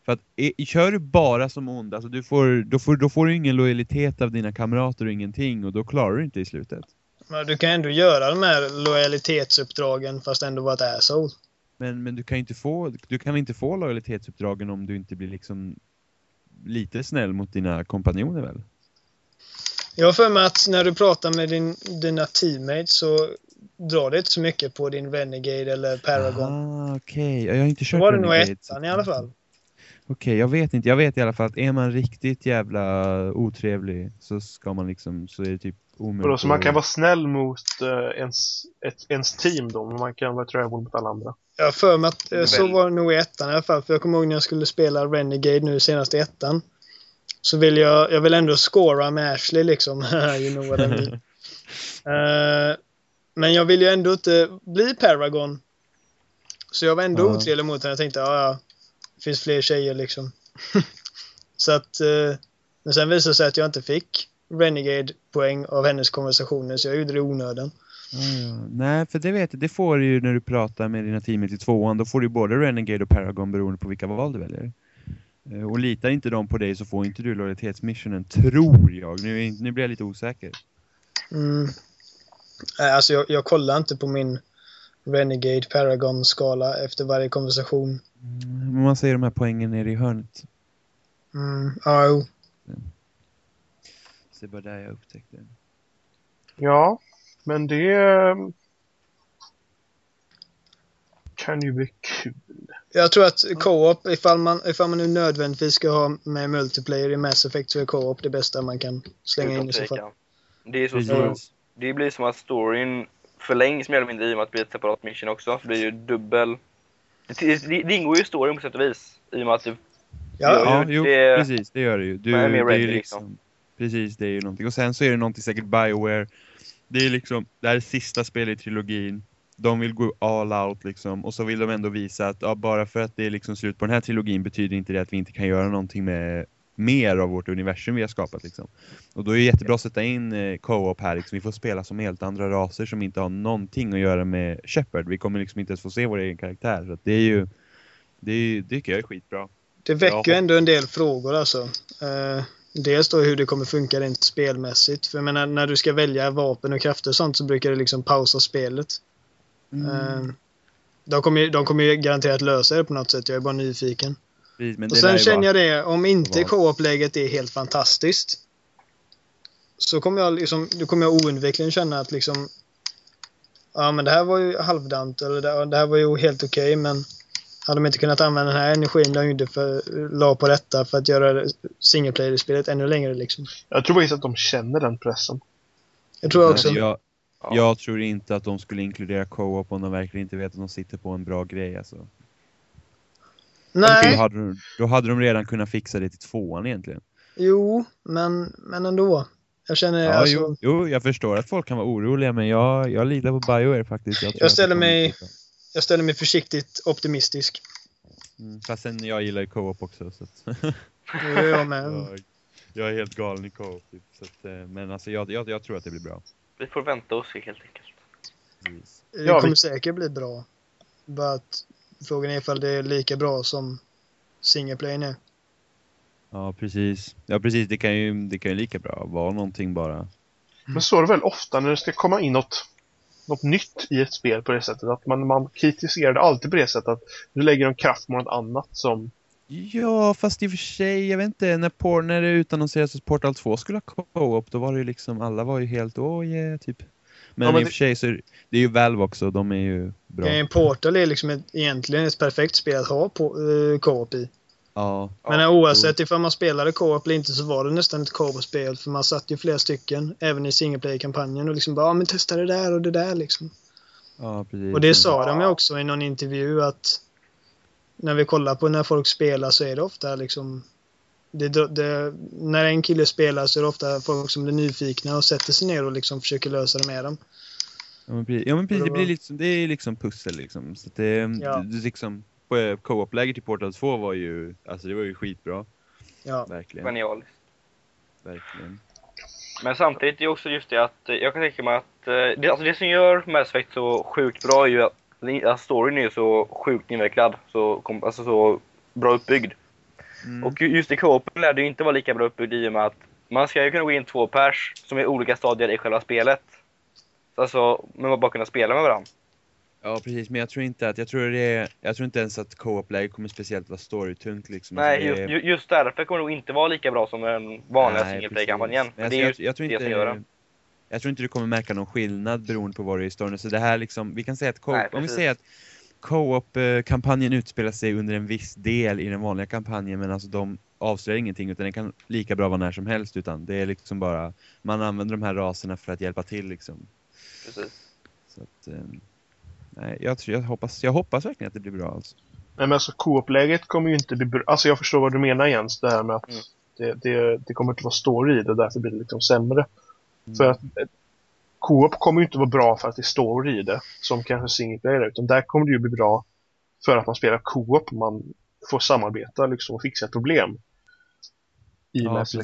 För att i, kör du bara som ond, alltså du får, då, får, då får du ingen lojalitet av dina kamrater och ingenting och då klarar du inte i slutet. Men du kan ändå göra de här lojalitetsuppdragen fast ändå vara ett asshole. Men, men du kan inte få, du kan inte få lojalitetsuppdragen om du inte blir liksom lite snäll mot dina kompanjoner väl? Jag har för mig att när du pratar med din, dina teammates så drar det inte så mycket på din Renegade eller Paragon. Ah, okej. Jag har inte Då kört var det nog Renegade, ettan i alla fall. Okej, jag vet inte. Jag vet i alla fall att är man riktigt jävla otrevlig så ska man liksom, så är det typ omöjligt. Och då, så man kan vara snäll mot eh, ens, ett, ens team då, men man kan vara ett rövhål mot alla andra. Jag för mig att eh, så var det nog i ettan i alla fall. För jag kommer ihåg när jag skulle spela Renegade nu senast i ettan. Så vill jag, jag vill ändå scora med Ashley liksom. you know what I mean. Eh, men jag vill ju ändå inte bli Paragon. Så jag var ändå Ja. otrevlig mot henne. Jag tänkte, ja ja. Finns fler tjejer liksom. så att... eh, men sen visade det sig att jag inte fick Renegade-poäng av hennes konversationer. Så jag gjorde det i onödan. Ja. Nej, för det vet jag, det får du ju när du pratar med dina teammates i tvåan. Då får du både Renegade och Paragon beroende på vilka val du väljer. Eh, Och litar inte de på dig så får inte du lojalitetsmissionen, tror jag. Nu, nu blir jag lite osäker. Mm. Alltså jag, jag kollar inte på min Renegade Paragon-skala efter varje konversation. Mm, man säger de här poängen nere i hörnet. Mm. Ja, jo. Så det var där jag upptäckte det. Ja, men det eh, kan ju bli kul. Jag tror att co-op, ifall man, ifall man nu nödvändigtvis ska ha med multiplayer i Mass Effect så är co-op det bästa man kan slänga in i så fall. Det är så stor, Det blir som att storyn förlängs mer eller mindre i och med att det blir ett separat mission också. Det blir ju dubbel... Det, det, det ingår ju i storyn på sätt och vis. I och med att det, Ja, Ja, jo, det- precis, det gör det ju. Du, Man är mer det är ju ready, liksom, Precis, det är ju någonting. Och sen så är det någonting säkert Bioware. Det är liksom, det här är sista spelet i trilogin. De vill gå all out liksom. Och så vill de ändå visa att ja, bara för att det är liksom slut på den här trilogin betyder inte det att vi inte kan göra någonting med mer av vårt universum vi har skapat liksom. Och då är det jättebra att sätta in eh, co-op här liksom. Vi får spela som helt andra raser som inte har någonting att göra med Shepard. Vi kommer liksom inte ens få se vår egen karaktär. Så det är ju, det, är, det tycker jag är skitbra. Det väcker ju ändå en del frågor alltså. Eh, dels då hur det kommer funka rent spelmässigt. För jag menar, när du ska välja vapen och krafter och sånt så brukar det liksom pausa spelet. Eh, De kommer, ju, de kommer ju garanterat lösa det på något sätt. Jag är bara nyfiken. Precis, men Och sen känner jag det, om inte co-op-läget är helt fantastiskt. Så kommer jag liksom, då kommer jag oundvikligen känna att liksom Ja men det här var ju halvdant eller det, det här var ju helt okej men hade de inte kunnat använda den här energin de gjorde för, la på detta för att göra single player-spelet ännu längre liksom. Jag tror faktiskt att de känner den pressen. Jag tror också. Alltså, jag, Ja. jag tror inte att de skulle inkludera co-op om de verkligen inte vet att de sitter på en bra grej. Alltså. Då, Nej, hade, de- då hade de redan kunnat fixa det till tvåan egentligen. jo, men, men ändå. Jag känner Ja, alltså... jo, jo, jag förstår att folk kan vara oroliga men jag, jag litar på Bioware faktiskt. Jag, Jag ställer mig-. Jag ställer mig försiktigt optimistisk. Mm, fast sen jag gillar ju co-op också. Så att gör jag med. jag, jag är helt galen i co-op. Typ, så att, eh, men alltså jag, jag, jag tror att det blir bra. Vi får vänta och se helt enkelt. Precis. Det kommer säkert bli bra. Bara att frågan är ifall det är lika bra som single player nu. Ja, precis. Ja, precis. Det kan ju, det kan ju lika bra vara någonting bara. Men så är det väl ofta när det ska komma in något, något nytt i ett spel på det sättet. Att man, man kritiserar det alltid på det sättet att du lägger en kraft på något annat som... Ja, fast i och för sig, jag vet inte, när, por, när det utannonserades att Portal 2 skulle ha co-op, då var det ju liksom, alla var ju helt åh yeah, typ. Men, Ja, men i och det- för sig så är det är ju Valve också, de är ju bra. En Portal är liksom ett, egentligen ett perfekt spel att ha på, uh, co-op i. Ja, Men Ja, oavsett ifall man spelade co-op eller inte så var det nästan ett co-op-spel. För man satt ju flera stycken, även i single player-kampanjen och liksom bara ja men testa det där och det där liksom. ja precis. Och det sa de ju också i någon intervju att när vi kollar på när folk spelar så är det ofta liksom det, det, när en kille spelar så är det ofta folk som blir nyfikna och sätter sig ner och liksom försöker lösa det med dem. Ja men precis, ja, men precis det, blir liksom, det är liksom pussel liksom. Så det, Ja. det, det liksom, på co-op-läget i Portal 2 var ju, alltså det var ju skitbra. Ja. Verkligen, Genialiskt. verkligen. Men samtidigt är det också just det att eh, jag kan tänka mig att eh, det, alltså det som gör Mass Effect så sjukt bra är ju att, att storyn är så sjukt invecklad, så, alltså så bra uppbyggd. Mm. Och ju- just i co-open lär det ju inte vara lika bra uppbyggd i och med att man ska ju kunna gå in två pers som är olika stadier i själva spelet. Alltså, men man bara kunna spela med varandra. Ja precis, men jag tror inte att, jag tror det är, jag tror inte ens att co-op-läget kommer speciellt vara storytungt liksom. Nej, Alltså, just, just därför kommer det nog inte vara lika bra som den vanliga Nej, single play-kampanjen. precis. Men Det är alltså, jag, jag tror det inte, som gör den. Jag tror inte du kommer märka någon skillnad beroende på vad det är i storyn. Så det här liksom, vi kan säga att co- Nej, om vi säger att co-op-kampanjen utspelar sig under en viss del i den vanliga kampanjen men alltså de avslöjar ingenting utan det kan lika bra vara när som helst utan det är liksom bara man använder de här raserna för att hjälpa till liksom. Precis. Så att, eh, nej, jag, tror, jag, hoppas, jag hoppas verkligen att det blir bra alltså. Nej men alltså co-op-läget kommer ju inte bli bra. Alltså jag förstår vad du menar Jens, det här med att Mm. det, det, det kommer inte vara story i det och därför blir det liksom sämre. Mm. För att co-op kommer ju inte vara bra för att det story i det, som kanske single player utan där kommer det ju bli bra för att man spelar co-op och man får samarbeta liksom och fixa ett problem. I Ja, Mass.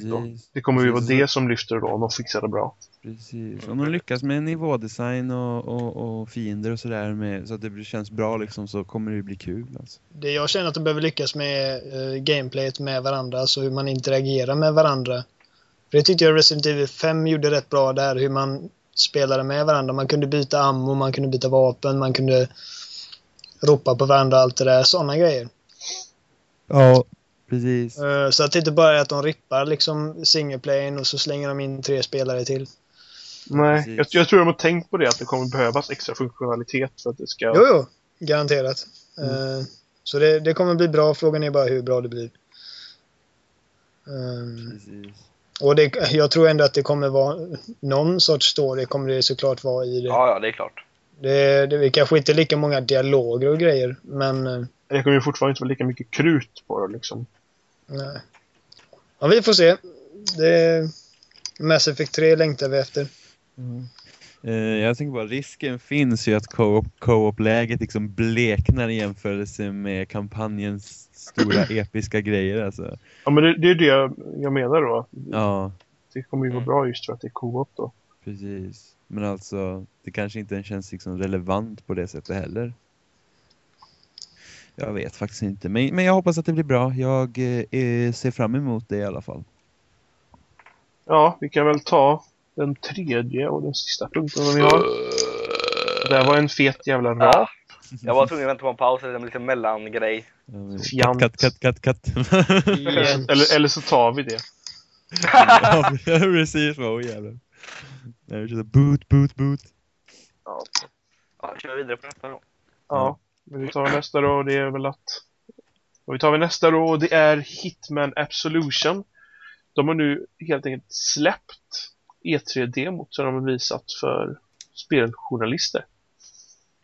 Det kommer ju vara det som lyfter då, om de fixar det bra. Precis. Om de lyckas med nivådesign och, och, och fiender och sådär med, så att det känns bra liksom så kommer det bli kul alltså. Det jag känner att de behöver lyckas med eh, gameplayet med varandra, alltså hur man interagerar med varandra. För det tyckte jag Resident Evil 5 gjorde rätt bra där, hur man spelade med varandra. Man kunde byta ammo, man kunde byta vapen, man kunde ropa på varandra och allt det där, sådana grejer. Ja, precis. Eh, Så att det inte bara är att de rippar liksom singleplayen och så slänger de in tre spelare till. Nej, jag, jag tror de har tänkt på det, att det kommer behövas extra funktionalitet för att det ska... Jo, jo, garanterat. Eh, Så det, det kommer bli bra, frågan är bara hur bra det blir. Eh, precis. Och det, jag tror ändå att det kommer vara någon sorts story kommer det såklart vara i det. Ja, ja, det är klart. Det, det är kanske inte lika många dialoger och grejer, men eh, Det kommer ju fortfarande inte vara lika mycket krut på det liksom. nej. Ja, vi får se. Det, Mass Effect 3 längtar vi efter. Eh, jag tänker bara, risken finns ju att co-op, co-op-läget liksom bleknar i jämförelse med kampanjens stora episka grejer alltså. Ja men det, det är det jag, menar då. Ja, Det kommer ju vara bra just för att det är co-op då. precis. Men alltså, det kanske inte känns liksom relevant på det sättet heller. Jag vet faktiskt inte, men, men jag hoppas att det blir bra. Jag eh, ser fram emot det i alla fall. Ja, vi kan väl ta den tredje och den sista punkten som vi har. Det var en fet jävla rap. Jag var tvungen att vänta på en paus, eller en liten mellangrej. Fjant. Katt, katt, katt, katt, katt. Jens. Eller, eller så tar vi det. ja, precis. Åh jävlar. Nej, vi kör boot, boot, boot. Ja. Ja, kör vidare på nästa då. Ja, men vi tar nästa då det är väl att... Och vi tar vi nästa då och det är Hitman Absolution. De har nu helt enkelt släppt E3-demot som de har visat för speljournalister.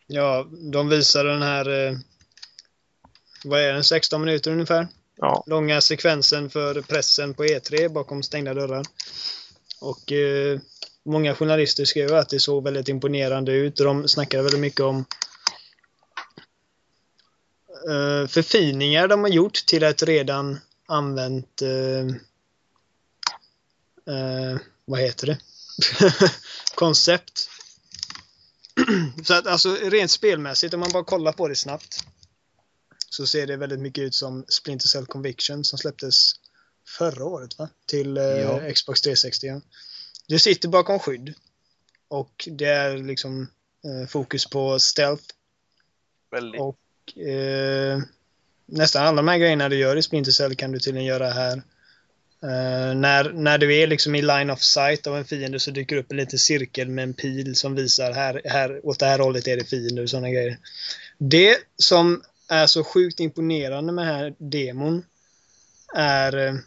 Ja, de visar den här, eh, vad är den, 16 minuter ungefär? Ja, Långa sekvensen för pressen på E3 bakom stängda dörrar. Och eh, många journalister skrev att det såg väldigt imponerande ut och de snackade väldigt mycket om eh, förfiningar de har gjort till ett redan använt eh, eh, vad heter det? koncept. Så att alltså rent spelmässigt, om man bara kollar på det snabbt, så ser det väldigt mycket ut som Splinter Cell Conviction som släpptes förra året va? Till eh, Ja. Xbox 360. Ja. Du sitter bakom skydd och det är liksom eh, fokus på stealth Väldigt. Och eh, nästan alla de här grejerna du gör i Splinter Cell kan du tydligen göra här. Uh, när, när du är liksom i line of sight av en fiende så dyker upp en liten cirkel med en pil som visar här, här åt det här hållet är det fiender och sådana grejer. Det som är så sjukt imponerande med den här demon är uh,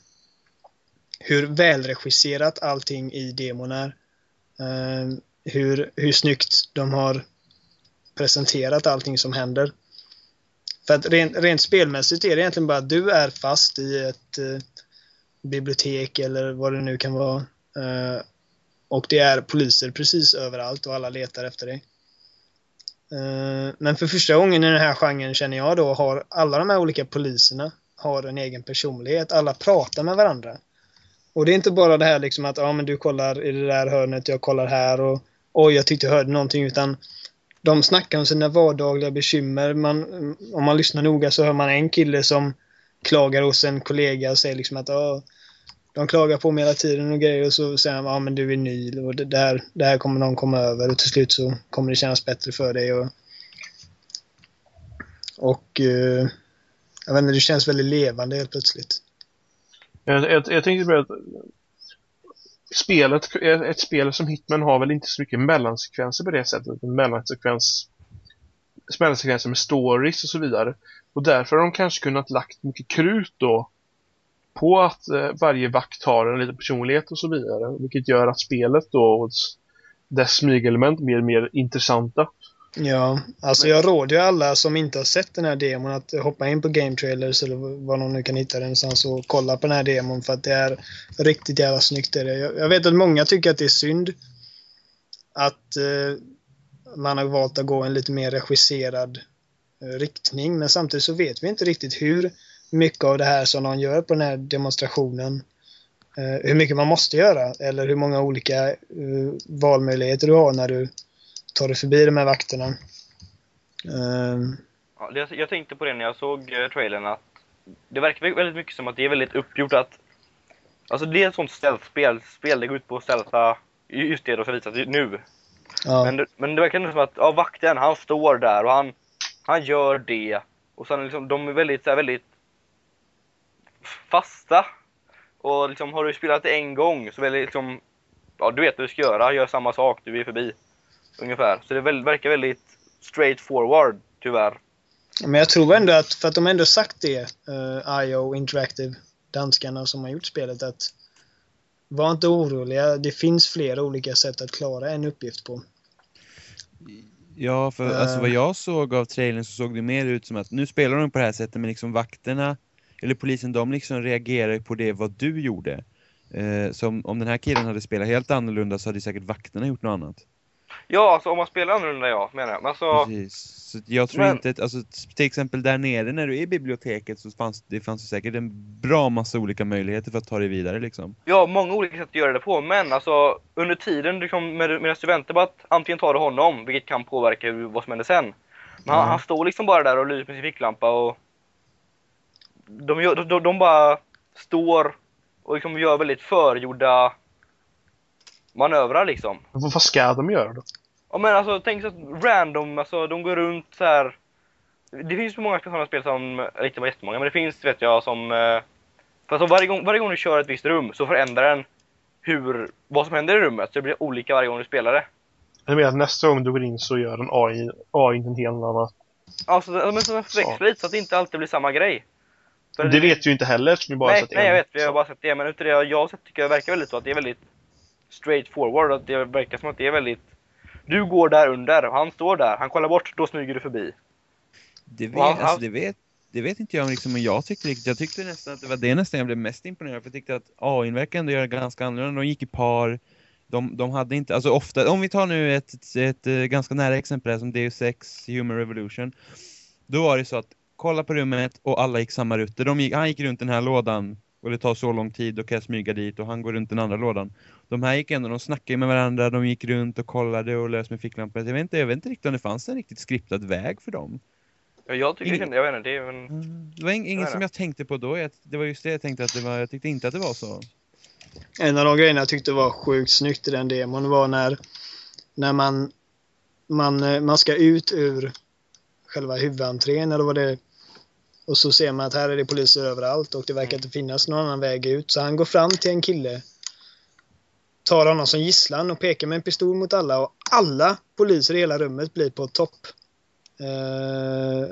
hur välregisserat allting i demon är. Uh, hur, hur snyggt de har presenterat allting som händer. För att rent, rent spelmässigt är det egentligen bara att du är fast i ett bibliotek eller vad det nu kan vara. Eh, och det är poliser precis överallt och alla letar efter dig. Eh, men för första gången i den här genren känner jag då har alla de här olika poliserna har en egen personlighet. Alla pratar med varandra. Och det är inte bara det här liksom att ja men du kollar i det där hörnet, jag kollar här och oj jag tyckte jag hörde någonting utan de snackar om sina vardagliga bekymmer. Man, om man lyssnar noga så hör man en kille som klagar hos en kollega och säger liksom att "Ja, de klagar på mig hela tiden och grejer och så säger han ja men du är ny och det här, det här kommer någon komma över och till slut så kommer det kännas bättre för dig. Och, och eh, jag vet inte, det känns väldigt levande helt plötsligt. Jag, jag, jag tänkte bara att spelet, ett spel som Hitman har väl inte så mycket mellansekvenser på det sättet. Mellansekvens, mellansekvenser med stories och så vidare. Och därför har de kanske kunnat lagt mycket krut då på att eh, varje vakt har en liten personlighet och så vidare. Vilket gör att spelet då och dess smygelement blir mer intressanta. Ja, alltså jag råder ju alla som inte har sett den här demon att hoppa in på Game Trailers eller var någon nu kan hitta den någonstans och kolla på den här demon för att det är riktigt jävla snyggt. Är det. Jag, jag vet att många tycker att det är synd att eh, man har valt att gå en lite mer regisserad eh, riktning men samtidigt så vet vi inte riktigt hur mycket av det här som de gör på den här demonstrationen eh, hur mycket man måste göra eller hur många olika eh, valmöjligheter du har när du tar dig förbi de här vakterna. Ehm, Ja, det, jag tänkte på det när jag såg uh, trailern att det verkar väldigt mycket som att det är väldigt uppgjort att Alltså det är ett sånt stealth-spel, spel det går ut på att stealtha just det de ska visa nu. ja. Men, det, men det verkar som att ja, vakten, han står där och han, han gör det. Och sen liksom, de är väldigt, så här, väldigt fasta. Och liksom, har du spelat det en gång så väldigt liksom, ja du vet vad du ska göra, gör samma sak, du är förbi. Ungefär. Så det verkar väldigt straight forward, tyvärr. Men jag tror ändå att, för att de ändå sagt det, uh, IO Interactive, danskarna som har gjort spelet, att var inte oroliga, det finns flera olika sätt att klara en uppgift på. Ja, för Eh. alltså vad jag såg av trailern så såg det mer ut som att nu spelar de på det här sättet men liksom vakterna eller polisen de liksom reagerar på det vad du gjorde. Eh, som om den här killen hade spelat helt annorlunda så hade säkert vakterna gjort något annat. Ja, alltså om man spelar annorlunda ja, menar jag. Men alltså, Precis. Så jag tror Men- inte att, alltså till exempel där nere när du är i biblioteket så fanns det fanns säkert en bra massa olika möjligheter för att ta dig vidare liksom. ja, många olika sätt att göra det på. Men alltså, under tiden liksom, med, medan du väntar på att antingen tar du honom, vilket kan påverka hur, vad som händer sen. Men han, Ja. han står liksom bara där och lyser med sin ficklampa och de, gör, de, de bara står och liksom gör väldigt förgjorda manövrar liksom. Vad vad ska de göra då? Ja men alltså tänk så att random, alltså de går runt så här det finns så många sådana spel som, eller inte jättemånga, men det finns vet jag som... eh, För alltså varje gång, varje gång du kör ett visst rum så förändrar den hur, vad som händer i rummet. Så det blir olika varje gång du spelar det. Jag menar att nästa gång du går in så gör en AI, AI en helt annan. Alltså, det- men så växlar så att det inte alltid blir samma grej. För Det vet vi ju inte heller eftersom vi bara nej, sett nej, jag en. vet. Vi har bara sett det. Men utav det jag har sett tycker jag verkar väldigt så att det är väldigt straight forward. Att det verkar som att det är väldigt... Du går där under, han står där, han kollar bort, då smyger du förbi. Det vet, Och han- alltså, det vet, det vet inte jag om liksom, men jag tyckte riktigt, jag tyckte nästan att det var det nästan jag blev mest imponerad för jag tyckte att AI verkar ändå göra ganska annorlunda, de gick i par, de, de hade inte, alltså ofta, om vi tar nu ett, ett, ett, eh, ganska nära exempel här som Deus Ex Human Revolution, då var det så att kolla på rummet och alla gick samma rutter, de gick, han gick runt den här lådan och det tar så lång tid, då kan jag smyga dit och han går runt den andra lådan. De här gick ändå, de snackade med varandra, de gick runt och kollade och löste med ficklampan. Jag vet inte, jag vet inte riktigt om det fanns en riktigt skriptad väg för dem. Ja, Jag tycker Ingen- det, jag vet inte, det är en... Mm, Det var ing- inget Nej, som jag tänkte på då. Jag, det var just det jag tänkte att det var. Jag tyckte inte att det var så. En av de grejerna jag tyckte var sjukt snyggt i den demon var när, när man, man, eh, man ska ut ur själva huvudentrén eller vad det är. Och så ser man att här är det poliser överallt och det verkar inte finnas någon annan väg ut. Så han går fram till en kille, tar honom som gisslan och pekar med en pistol mot alla och alla poliser i hela rummet blir på topp. Eh,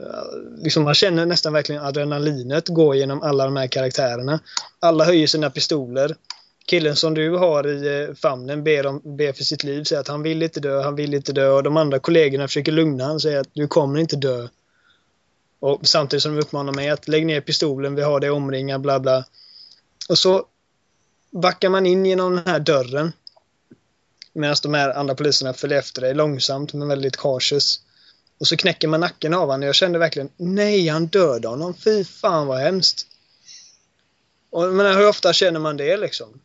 liksom man känner nästan verkligen adrenalinet gå genom alla de här karaktärerna. Alla höjer sina pistoler. Killen som du har i eh, famnen ber, om, ber för sitt liv, säger att han vill inte dö, han vill inte dö. Och de andra kollegorna försöker lugna honom och säger att du kommer inte dö. Och samtidigt som de uppmanar mig att lägg ner pistolen, vi har dig omringad, bla bla. Och så backar man in genom den här dörren. Medan de här andra poliserna följer efter dig långsamt men väldigt cautious. Och så knäcker man nacken av honom och jag kände verkligen nej, han dödade honom. Fy fan vad hemskt. Och menar, hur ofta känner man det liksom?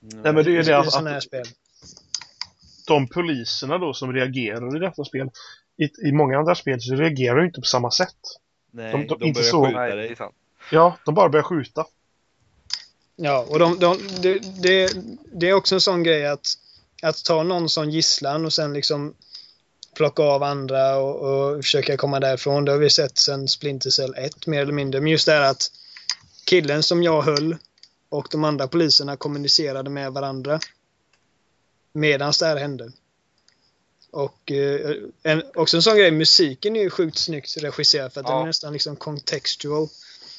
Nej, men det är ju I det att, sådana här att spel. de poliserna då som reagerar i detta spel, i, i många andra spel så reagerar de inte på samma sätt. Nej, De- de, de- inte börjar så- skjuta Nej, det är dig. sant. Ja, de bara börjar skjuta. Ja, och de, de, det, det, det är också en sån grej att, att ta någon som gisslan och sen liksom plocka av andra och, och försöka komma därifrån. Det har vi sett sen Splinter Cell 1 mer eller mindre. Men just det här att killen som jag höll och de andra poliserna kommunicerade med varandra medan det här hände. Och eh, en, också en sån grej, musiken är ju sjukt snyggt regisserad för att den Ja. är nästan liksom contextual.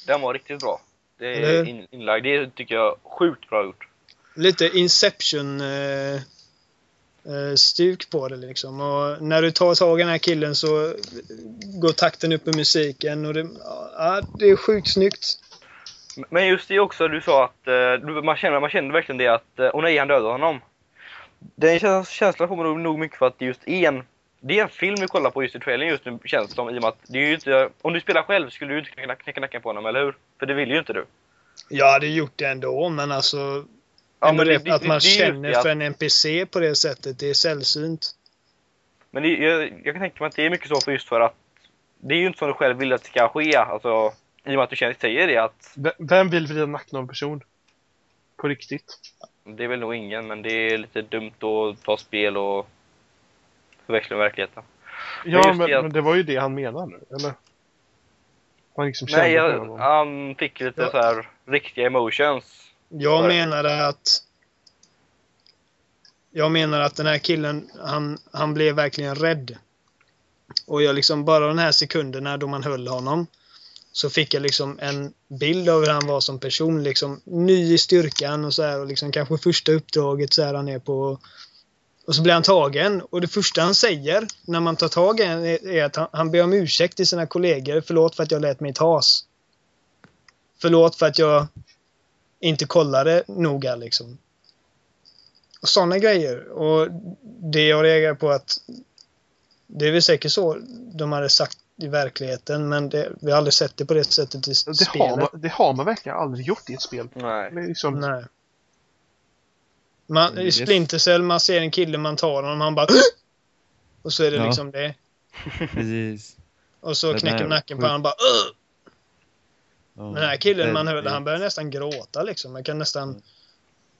Den var riktigt bra. Det är in, inlagd, det tycker jag sjukt bra gjort. lite Inception eh, eh, stuk på det liksom. Och när du tar tag i den här killen så går takten upp med musiken och det, ja, det är sjukt snyggt. Men just det också, du sa att eh, man, känner, man känner verkligen det att, eh, och nej han dödade honom. Den käns- känslan får man nog, nog mycket för att det är just en, det är en film vi kollar på just i trailern just nu känns det som i och med att det är ju inte, om du spelar själv skulle du inte kunna knäcka nacken på honom, eller hur? För det vill ju inte du. Jag hade gjort det ändå men alltså Ja, ändå men det- det, att man det är känner att- för en NPC på det sättet, det är sällsynt. Men det, jag, jag kan tänka mig att det är mycket så för just för att det är ju inte som du själv vill att det ska ske, alltså i och med att du känner, säger det att Vem vill vrida nacken av en person? På riktigt. Det är väl nog ingen, men det är lite dumt att ta spel och förväxla med verkligheten. Ja, just men, det att- men det var ju det han menade nu, eller? Han liksom kände Nej, för jag, han fick lite Ja. så här riktiga emotions. Jag Nej. menade att jag menar att den här killen, han, han blev verkligen rädd. Och jag liksom, bara de här sekunderna då man höll honom, så fick jag liksom en bild av hur han var som person. Liksom ny i styrkan och så här och liksom kanske första uppdraget så här han är på. Och så blir han tagen och det första han säger när man tar tag i honom är, är att han, han ber om ursäkt till sina kollegor. Förlåt för att jag lät mig tas. Förlåt för att jag inte kollade noga liksom. Och sådana grejer. Och det jag reagerar på att det är väl säkert så de hade sagt i verkligheten men det, vi har aldrig sett det på det sättet i det, har spelet. man, det har man verkligen aldrig gjort i ett spel. Nej. Det är liksom, Nej. Man, Mm, I det- Splinter Cell, man ser en kille, man tar honom, han bara Och så är det Ja. liksom det. Precis. Och så Den knäcker nacken på honom, bara Men den här killen man hörde, han börjar nästan gråta liksom. Man kan nästan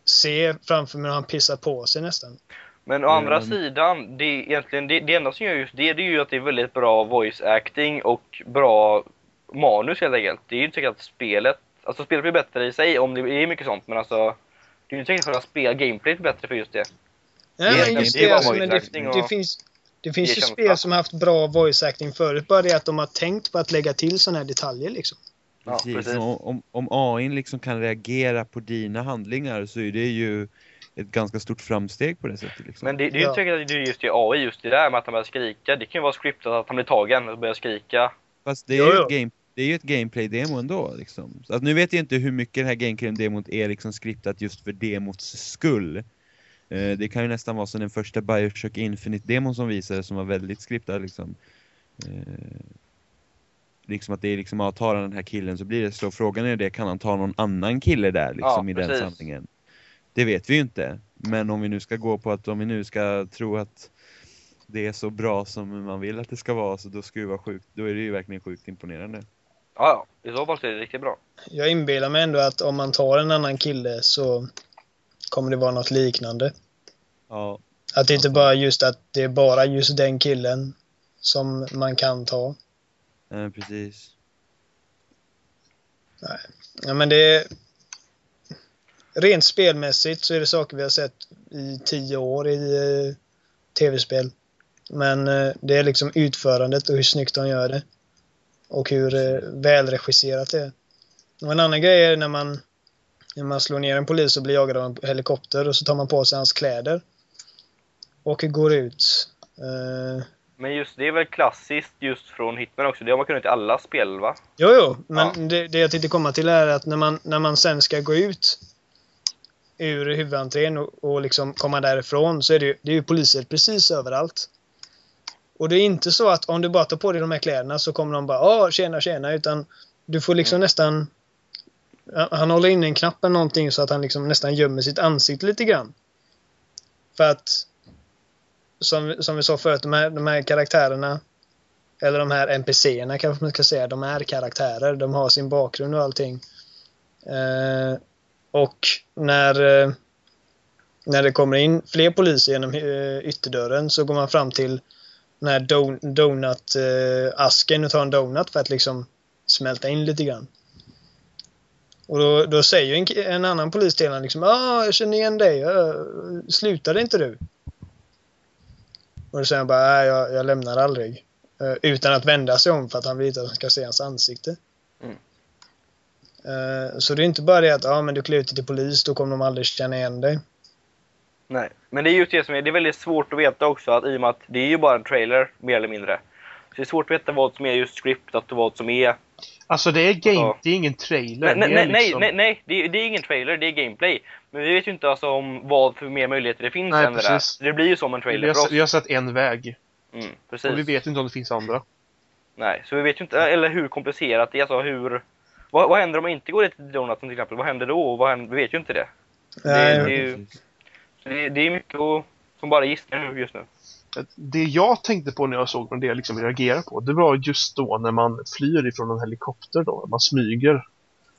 se framför mig hur han pissar på sig nästan. Men å andra Mm. sidan, det, egentligen, det, det enda som gör just det, det är ju att det är väldigt bra voice acting och bra manus helt enkelt. Det är ju inte säkert att spelet, alltså spelet blir bättre i sig om det är mycket sånt, men alltså det är ju inte säkert att själva spel, gameplayet blir bättre för just det. Nej, Det men just det är det, alltså, men det, det finns, det finns ju spel som har haft bra voice acting förut, bara det att de har tänkt på att lägga till sådana här detaljer liksom. Ja, Precis. precis. Om, om, om AI liksom kan reagera på dina handlingar så är det ju ett ganska stort framsteg på det sättet. Liksom. Men det, det är ju Ja. inte säkert att det är just det AI, just det där med att han börjar skrika. Det kan ju vara scriptat att han blir tagen och börjar skrika. Fast det är, Jo, ju ett game, det är ju ett gameplay-demo ändå. Liksom. Så att nu vet jag inte hur mycket det här gameplay-demot är liksom skriptat just för demots skull. Eh, det kan ju nästan vara som den första Bioshock Infinite-demon som visades som var väldigt skriptad. Liksom. Eh, liksom att det är liksom, ja, tar han den här killen så blir det så. Frågan är det, kan han ta någon annan kille där liksom Ja, i den precis. samlingen? Det vet vi ju inte. Men om vi nu ska gå på att, om vi nu ska tro att det är så bra som man vill att det ska vara så då ska det vara sjukt, då är det ju verkligen sjukt imponerande. Ja, ja. I så fall är det riktigt bra. Jag inbillar mig ändå att om man tar en annan kille så kommer det vara något liknande. Ja, Att det inte bara just att det är bara just den killen som man kan ta. eh, precis. Ja, men det är... Rent spelmässigt så är det saker vi har sett i tio år i eh, tv-spel. Men eh, det är liksom utförandet och hur snyggt de gör det. Och hur eh, välregisserat det är. Och en annan grej är när man, när man slår ner en polis och blir jagad av en helikopter och så tar man på sig hans kläder. Och går ut. Men just det är väl klassiskt just från Hitman också. Det har man kunnat i alla spel va? Jo, jo, men Ja. det, det jag tänkte komma till är att när man, när man sen ska gå ut ur huvudentrén och, och liksom komma därifrån så är det ju, det är ju poliser precis överallt. Och det är inte så att om du bara tar på dig de här kläderna så kommer de bara ja tjena tjena utan du får liksom nästan han håller inne en knapp eller någonting så att han liksom nästan gömmer sitt ansikte lite grann. För att som, som vi sa förut, de här, de här karaktärerna eller de här NPCerna kanske man ska säga. De är karaktärer. De har sin bakgrund och allting. Eh, och när, eh, när det kommer in fler poliser genom eh, ytterdörren så går man fram till den här don, donut-asken eh, och tar en donut för att liksom smälta in lite grann. Och då, då säger en, en annan polis till honom liksom ah, jag känner igen dig. Uh, slutade inte du? Och då säger han bara nej, jag, jag lämnar aldrig. Eh, utan att vända sig om för att han vill inte att han ska se hans ansikte. Mm. Eh, så det är inte bara det att ja, men du klär ut dig till polis, då kommer de aldrig känna igen dig. Nej. Men det är just det som är, det är väldigt svårt att veta också att i och med att det är ju bara en trailer, mer eller mindre. Så det är svårt att veta vad som är just scriptat och vad som är... Alltså det är game, det är ingen trailer. Nej, det nej, är nej, liksom... nej, nej, det är, det är ingen trailer, det är gameplay. Men vi vet ju inte alltså om vad för mer möjligheter det finns Nej, än det där. precis. Det blir ju som en vi, trailer har, för oss. vi har sett en väg. Mm, precis. Och vi vet inte om det finns andra. Nej, så vi vet ju inte, eller hur komplicerat det är, alltså hur... Vad, vad händer om man inte går dit till Donuten till exempel? Vad händer då? Och Vad händer, vi vet ju inte det. Nej, det är ju- det, det är mycket att, som bara gissningar nu just nu. Det jag tänkte på när jag såg den, det jag liksom reagerade på, det var just då när man flyr ifrån en helikopter då, man smyger.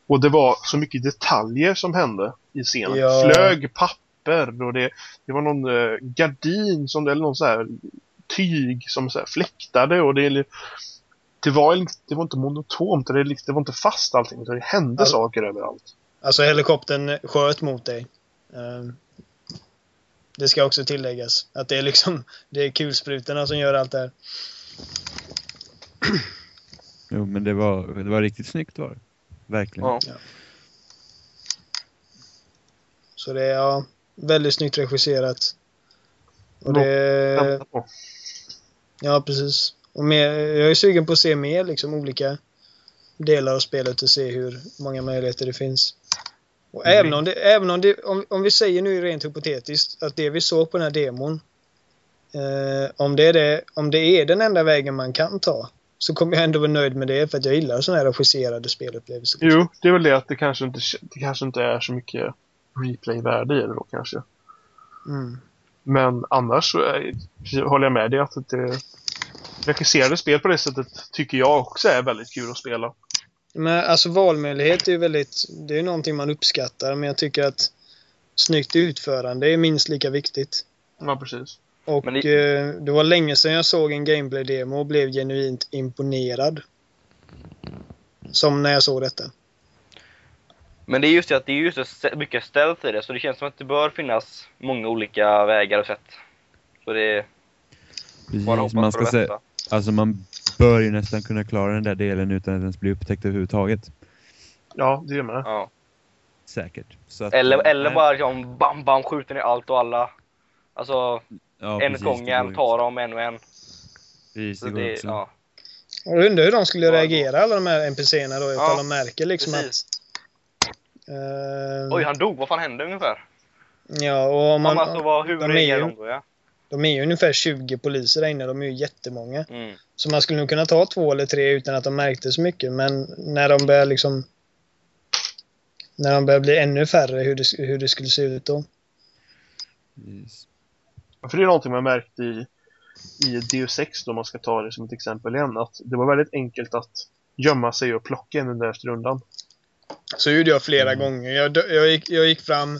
Och det var så mycket detaljer som hände i scenen. Ja. Flög papper och det, det var någon eh, gardin som, eller någon så här tyg som så här fläktade och det, det, var, det var inte monotont, det, det var inte fast allting, utan det hände All- saker överallt. Alltså helikoptern sköt mot dig. Eh, det ska också tilläggas. Att det är liksom, det är kulsprutorna som gör allt det här. Jo, men det var, det var riktigt snyggt var det. Verkligen. Ja. Så det är ja, väldigt snyggt regisserat. Och det, ja precis. Och mer, jag är sugen på att se mer liksom olika delar av spelet och se hur många möjligheter det finns. Och Mm. även om det, även om det, om, om vi säger nu rent hypotetiskt att det vi såg på den här demon eh, om, det är det, om det är den enda vägen man kan ta så kommer jag ändå vara nöjd med det för att jag gillar sådana här regisserade spelupplevelser. Jo, det är väl det att det kanske inte, det kanske inte är så mycket replay-värde i det då kanske. Mm. Men annars så är, håller jag med dig att det regisserade spel på det sättet tycker jag också är väldigt kul att spela. Men alltså valmöjlighet är ju väldigt, det är någonting man uppskattar men jag tycker att snyggt utförande är minst lika viktigt. Ja, precis. Och det- eh, det var länge sedan jag såg en gameplay-demo och blev genuint imponerad. Som när jag såg detta. Men det är just det att det är just det, mycket stealth i det, så det känns som att det bör finnas många olika vägar och sätt. Så det är bara hoppas man på ska det säga, bästa. Alltså man bör ju nästan kunna klara den där delen utan att ens bli upptäckt överhuvudtaget. Ja, det gör man. Ja. Säkert. Så att, Eller, eh, eller bara liksom bam bam skjuter ner allt och alla. Alltså ja, en precis, gång det går igen, ju tar dem en och en. Precis, Så det det, ja. Jag undrar hur de skulle Ja, reagera alla de här NPCerna då ifall Ja, de märker liksom precis. att... eh, Oj, han dog. Vad fan hände ungefär? Ja, och om Man, man, alltså, vad, hur de reagerar ju- de då? Ja? De är ju ungefär 20 poliser där inne, de är ju jättemånga. Mm. Så man skulle nog kunna ta två eller tre utan att de märkte så mycket, men när de börjar liksom... När de börjar bli ännu färre, hur det, hur det skulle se ut då. Precis. För det är någonting man märkt i, i Deus 6 då man ska ta det som ett exempel igen. Att det var väldigt enkelt att gömma sig och plocka en under efter rundan. Så gjorde jag flera Mm. gånger. Jag, jag, gick, jag gick fram,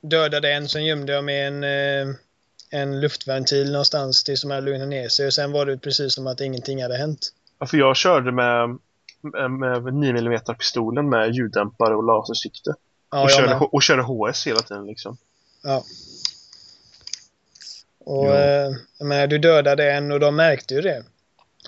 dödade en, sen gömde jag med en, eh, en luftventil någonstans tills de hade lugnat ner sig. Och sen var det precis som att ingenting hade hänt. Ja, för jag körde med, med, med 9 mm pistolen med ljuddämpare och lasersikte. Ja, och, körde, och körde HS hela tiden liksom. Ja. Och Ja. eh, jag menar, du dödade en och de märkte ju det.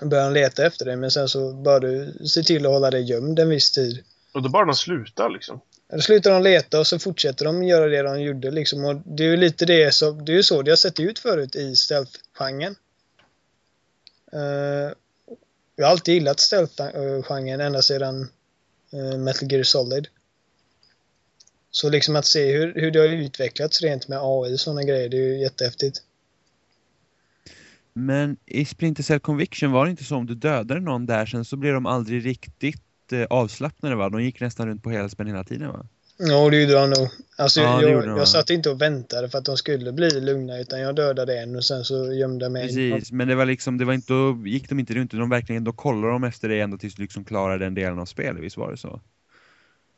Då började de leta efter dig, men sen så bör du se till att hålla dig gömd en viss tid. Och då bara de slutar liksom. Då slutar de leta och så fortsätter de göra det de gjorde liksom. Och det är ju lite det som, det är ju så det har sett ut förut i stealth-genren. Uh, jag har alltid gillat stealth-genren ända sedan uh, Metal Gear Solid. Så liksom att se hur, hur det har utvecklats rent med AI och sådana grejer, det är ju jättehäftigt. Men i Splinter Cell Conviction var det inte så om du dödade någon där sen så blev de aldrig riktigt eh, avslappnade va? De gick nästan runt på helspänn hela tiden va? Ja, det gjorde de nog. Alltså, Ja, jag, de. jag satt inte och väntade för att de skulle bli lugna, utan jag dödade en och sen så gömde jag mig. Precis, men det var liksom, det var inte, då gick de inte runt, de verkligen, då kollade de efter dig ända tills du liksom klarade den delen av spelet, visst var det så?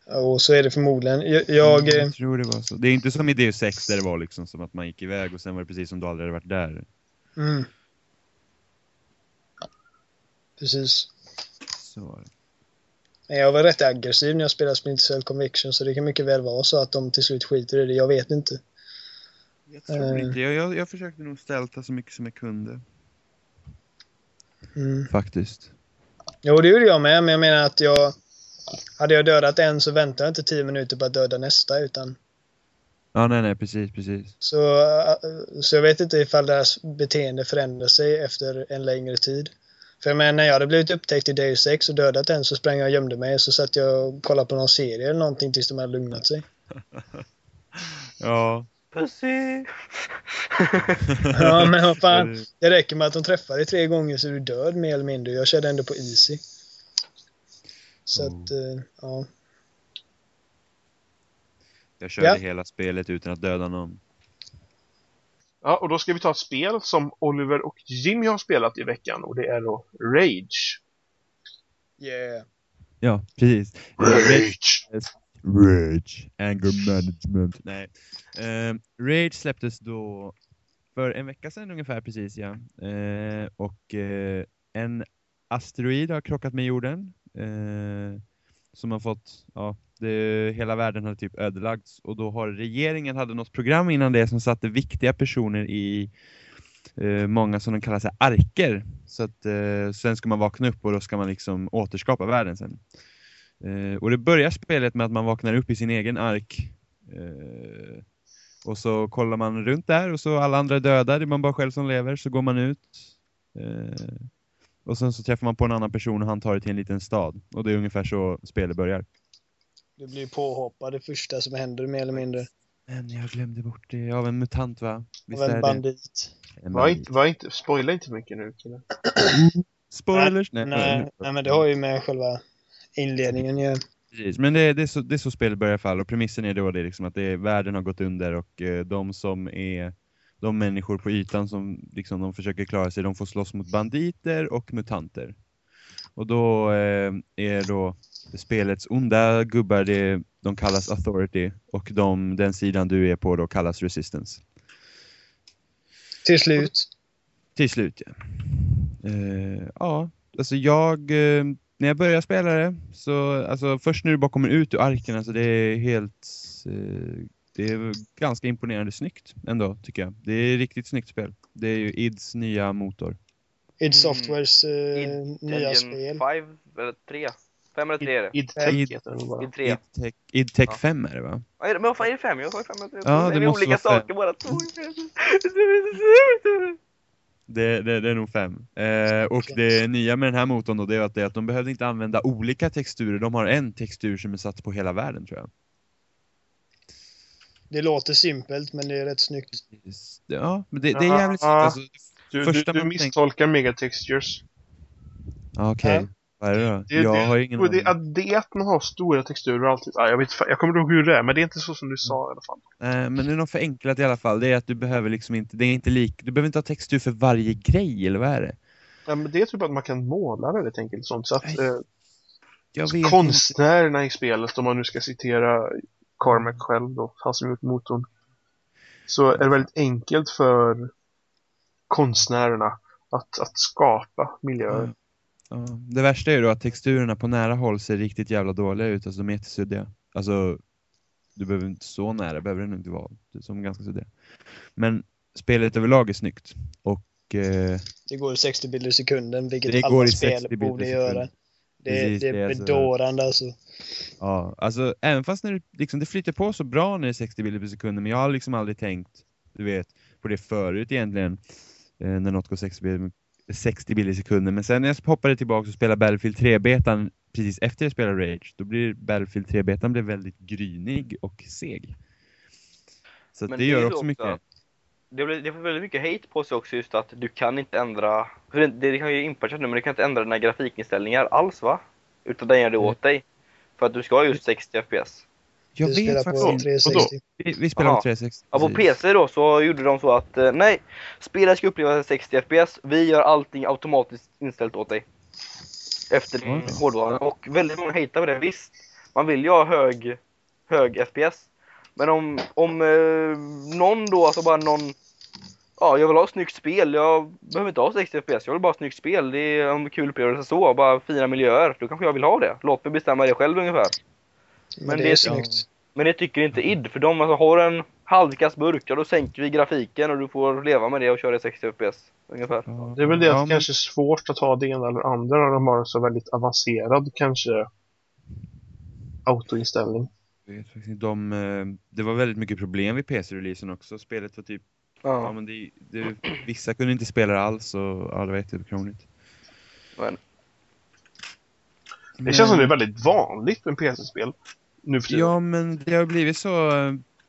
Och så är det förmodligen. Jag, jag, eh, jag tror det var så. Det är inte som i Deus 6 där det var liksom som att man gick iväg och sen var det precis som du aldrig hade varit där. mm. Precis. Så var det. Men Jag var rätt aggressiv när jag spelade Splinter Cell Conviction, så det kan mycket väl vara så att de till slut skiter i det. Jag vet inte. Jag tror Eh. inte, jag, jag, jag försökte nog stälta så mycket som jag kunde. Mm. Faktiskt. Jo, det gjorde jag med, men jag menar att jag... Hade jag dödat en så väntade jag inte 10 minuter på att döda nästa, utan... Ja, nej, nej, precis, precis. Så, äh, så jag vet inte ifall deras beteende förändrar sig efter en längre tid. För jag menar, när jag hade blivit upptäckt i Deus 6 och dödat en så sprang jag och gömde mig så satt jag och kollade på någon serie eller någonting tills de hade lugnat sig. Ja. Pussy! Ja, men vad fan. Det- Det räcker med att de träffar dig tre gånger så är du död mer eller mindre. Jag körde ändå på easy. Så Oh. att, eh, ja. Jag körde Ja. hela spelet utan att döda någon. Ja, och då ska vi ta ett spel som Oliver och Jimmy har spelat i veckan och det är då Rage. Yeah. Ja, precis. Rage! Rage. Anger management. Nej. Eh, Rage släpptes då för en vecka sedan ungefär precis ja. Eh, och eh, en asteroid har krockat med jorden. Eh, som har fått, ja, det, hela världen hade typ ödelagts. Och då har regeringen hade något program innan det som satte viktiga personer i eh, många som de kallar sig arker. Så att eh, sen ska man vakna upp och då ska man liksom återskapa världen sen. Eh, och det börjar spelet med att man vaknar upp i sin egen ark. Eh, och så kollar man runt där och så alla andra är döda, det är man bara själv som lever. Så går man ut. Eh, och sen så träffar man på en annan person och han tar det till en liten stad. Och det är ungefär så spelet börjar. Du blir påhoppad det första som händer mer eller mindre. Men jag glömde bort det. Av en mutant va? Visst Av en det? bandit. En Var bandit. inte, var inte, spoila inte mycket nu killar. Spoilers! Nej, nej, nej, men det har ju med själva inledningen ju. Precis, men det, det, är så, det är så spelet börjar i alla fall och premissen är då det liksom att det är, världen har gått under och eh, de som är de människor på ytan som liksom, de försöker klara sig, de får slåss mot banditer och mutanter. Och då eh, är då spelets onda gubbar, det, de kallas authority och de, den sidan du är på då kallas resistance. Till slut. Till slut ja. Eh, ja, alltså jag, eh, när jag började spela det, så alltså först när du bara kommer ut ur arken, alltså det är helt, eh, det är ganska imponerande snyggt ändå tycker jag. Det är riktigt snyggt spel. Det är ju IDs nya motor. id Mm. Softwares Id nya Engine spel. 5 eller 3? 5 eller 3 är det? Idtech Id- heter den bara. Id 3. IdTech, IdTech Ja. 5 är det va? Ja, är det- men vad fan är det 5? Jag sa 5 eller 3. Ja, det är vi måste olika saker bara två. Det, det, det är nog fem. Eh, och det nya med den här motorn då, det är att, det är att de behövde inte använda olika texturer. De har en textur som är satt på hela världen tror jag. Det låter simpelt men det är rätt snyggt. Ja, men det, det är jävligt snyggt. Alltså, Du, du, du misstolkar megatextures. Ja, Okej, Ja. Är det? Det, jag har ingen det, att det är att man har stora texturer alltid. Ah, jag, vet, jag kommer inte ihåg hur det är, men det är inte så som du sa i alla fall. Eh, men det är nog förenklat i alla fall. Det är att du behöver liksom inte, det är inte lik, du behöver inte ha textur för varje grej, eller vad är det? Ja, men det är typ att man kan måla väldigt enkelt sånt. Så att Nej, eh, vet inte. konstnärerna i spelet, om man nu ska citera Carmack själv då, han som gjort motorn. Så är det väldigt enkelt för konstnärerna att, att skapa miljöer. Ja. Det värsta är ju då att texturerna på nära håll ser riktigt jävla dåliga ut, alltså de är jättesuddiga. Alltså, du behöver inte så nära, behöver det nog inte vara, som ganska suddiga. Men spelet överlag är snyggt. Och eh, Det går i 60 bilder i sekunden, vilket Det går alla i spel 60 bilder i borde göra. Det, Precis, det är alltså- bedårande alltså. Ja, alltså även fast när det, liksom, det flyter på så bra när det är 60 bilder per sekund, men jag har liksom aldrig tänkt, du vet, på det förut egentligen, eh, när något går 60 bilder, 60 bilder i sekunden. Men sen när jag hoppade tillbaka och spelade Battlefield 3-betan precis efter jag spelade Rage, då blir Battlefield 3-betan blev väldigt grynig och seg. Så det det gör också också- mycket. Det, blir, det får väldigt mycket hate på sig också just att du kan inte ändra, det, det kan ju inpatchat nu men du kan inte ändra dina grafikinställningar alls va? Utan den gör det Mm. åt dig. För att du ska ha just 60 FPS. Jag Du vet faktiskt på inte. 360. Vi, vi spelar Aha. på 360. Ja på. PC då så gjorde de så att eh, nej, spelet ska uppleva 60 FPS, vi gör allting automatiskt inställt åt dig. Efter din Mm. hårdvara. Och väldigt många hatar på det, visst. Man vill ju ha hög, hög FPS. Men om, om eh, någon då, alltså bara någon Ja, jag vill ha ett snyggt spel. Jag behöver inte ha 60 FPS. Jag vill bara ha ett snyggt spel. Det är en kul upplevelse så. Bara fina miljöer. Då kanske jag vill ha det. Låt mig bestämma det själv ungefär. Men, det det är snyggt. Men det tycker inte id. För de alltså, har en halvkass burk, ja då sänker vi grafiken och du får leva med det och köra i 60 FPS. Ungefär. Ja. Det är väl det att det kanske är svårt att ha det ena eller andra när de har så väldigt avancerad kanske autoinställning. De, eh, det var väldigt mycket problem vid PC-releasen också. Spelet var typ Ja, Ja. men det, det, vissa kunde inte spela alls och ja, det var jättekrångligt. Men- Det känns som det är väldigt vanligt med PC-spel nu för tiden. Ja, men det har blivit så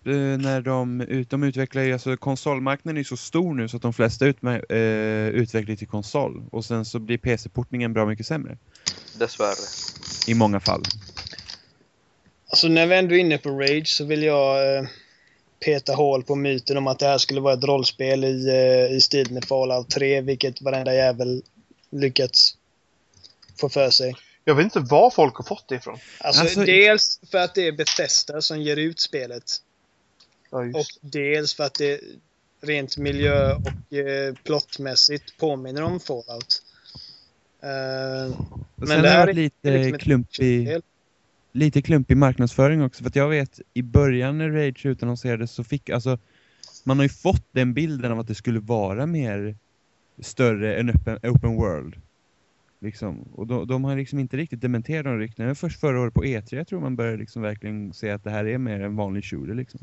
eh, när de, ut- de utvecklar ju, alltså konsolmarknaden är ju så stor nu så att de flesta utmä, eh, utvecklar till konsol. Och sen så blir PC-portningen bra mycket sämre. Dessvärre. I många fall. Alltså när vi ändå är inne på Rage så vill jag eh, peta hål på myten om att det här skulle vara ett rollspel i, eh, i stil med Fallout 3, vilket varenda jävel lyckats få för sig. Jag vet inte var folk har fått det ifrån. Alltså, Alltså- dels för att det är Bethesda som ger ut spelet Ja, just. och dels för att det rent miljö och eh, plottmässigt påminner om Fallout. Och Men det här är lite liksom klumpig, lite klumpig marknadsföring också. För att jag vet, i början när Rage utannonserades så fick, alltså, man har ju fått den bilden av att det skulle vara mer större än open, open world. Liksom. Och de, de har liksom inte riktigt dementerat de ryktena. Först förra året på E3 jag tror man började liksom verkligen se att det här är mer en vanlig shooter liksom.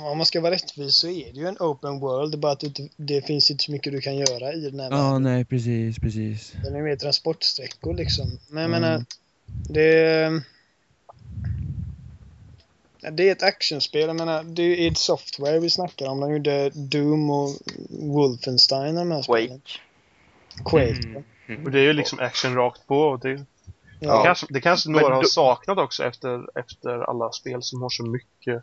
Om man ska vara rättvis så är det ju en open world, bara att det, det finns inte så mycket du kan göra i den här Ja, världen. nej precis, precis. Den är mer transportsträckor liksom. Men jag Mm. menar, det... Ja, Det är ett actionspel. Jag menar, det är id Software vi snackar om. De gjorde Doom och Wolfenstein de här spelen. Quake. Quake. Mm. Och det är ju liksom action rakt på. Och det, det, Ja. kanske, det kanske några har saknat också efter, efter alla spel som har så mycket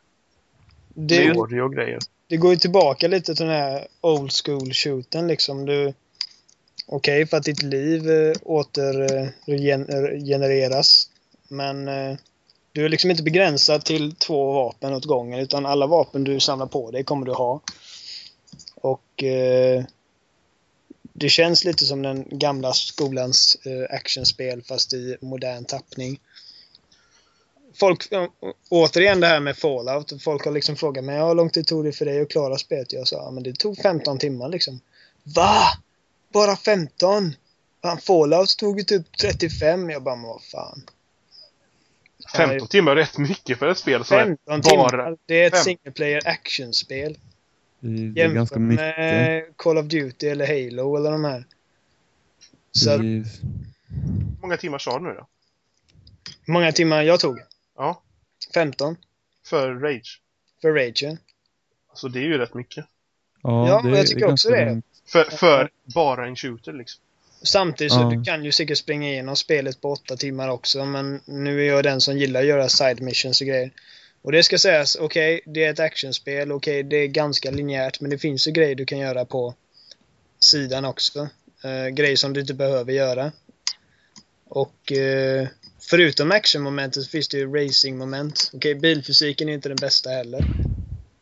Det, story och grejer. det går ju tillbaka lite till den här old school shooten liksom. Du, Okej, för att ditt liv eh, återgenereras. Men eh, du är liksom inte begränsad till två vapen åt gången utan alla vapen du samlar på dig kommer du ha. Och eh, det känns lite som den gamla skolans eh, actionspel fast i modern tappning. Folk, återigen det här med Fallout. Folk har liksom frågat mig hur lång tid tog det för dig att klara spelet? Jag sa men det tog 15 timmar liksom. Va? Bara 15? Fan, Fallout tog ju typ 35. Jag bara, men vad fan. 15 timmar är rätt mycket för ett spel som 15 är timmar. bara... Det är ett single player actionspel. Det, är ganska mycket. med Call of Duty eller Halo eller de här. Så att. Hur många timmar sa du nu då? hur många timmar jag tog? Ja, 15. för Rage. För Ragen. Alltså det är ju rätt mycket. Ja, Ja, det, jag tycker också det. långt. För, för bara en shooter liksom. Samtidigt så Ja. du kan ju säkert springa igenom spelet på 8 timmar också. Men nu är jag den som gillar att göra side missions och grejer. Och det ska sägas, okej, det är ett actionspel. Okej, det är ganska linjärt. Men det finns ju grejer du kan göra på sidan också. Eh, grejer som du inte behöver göra. Och eh, förutom actionmomentet så finns det ju racingmoment. Okej, bilfysiken är inte den bästa heller.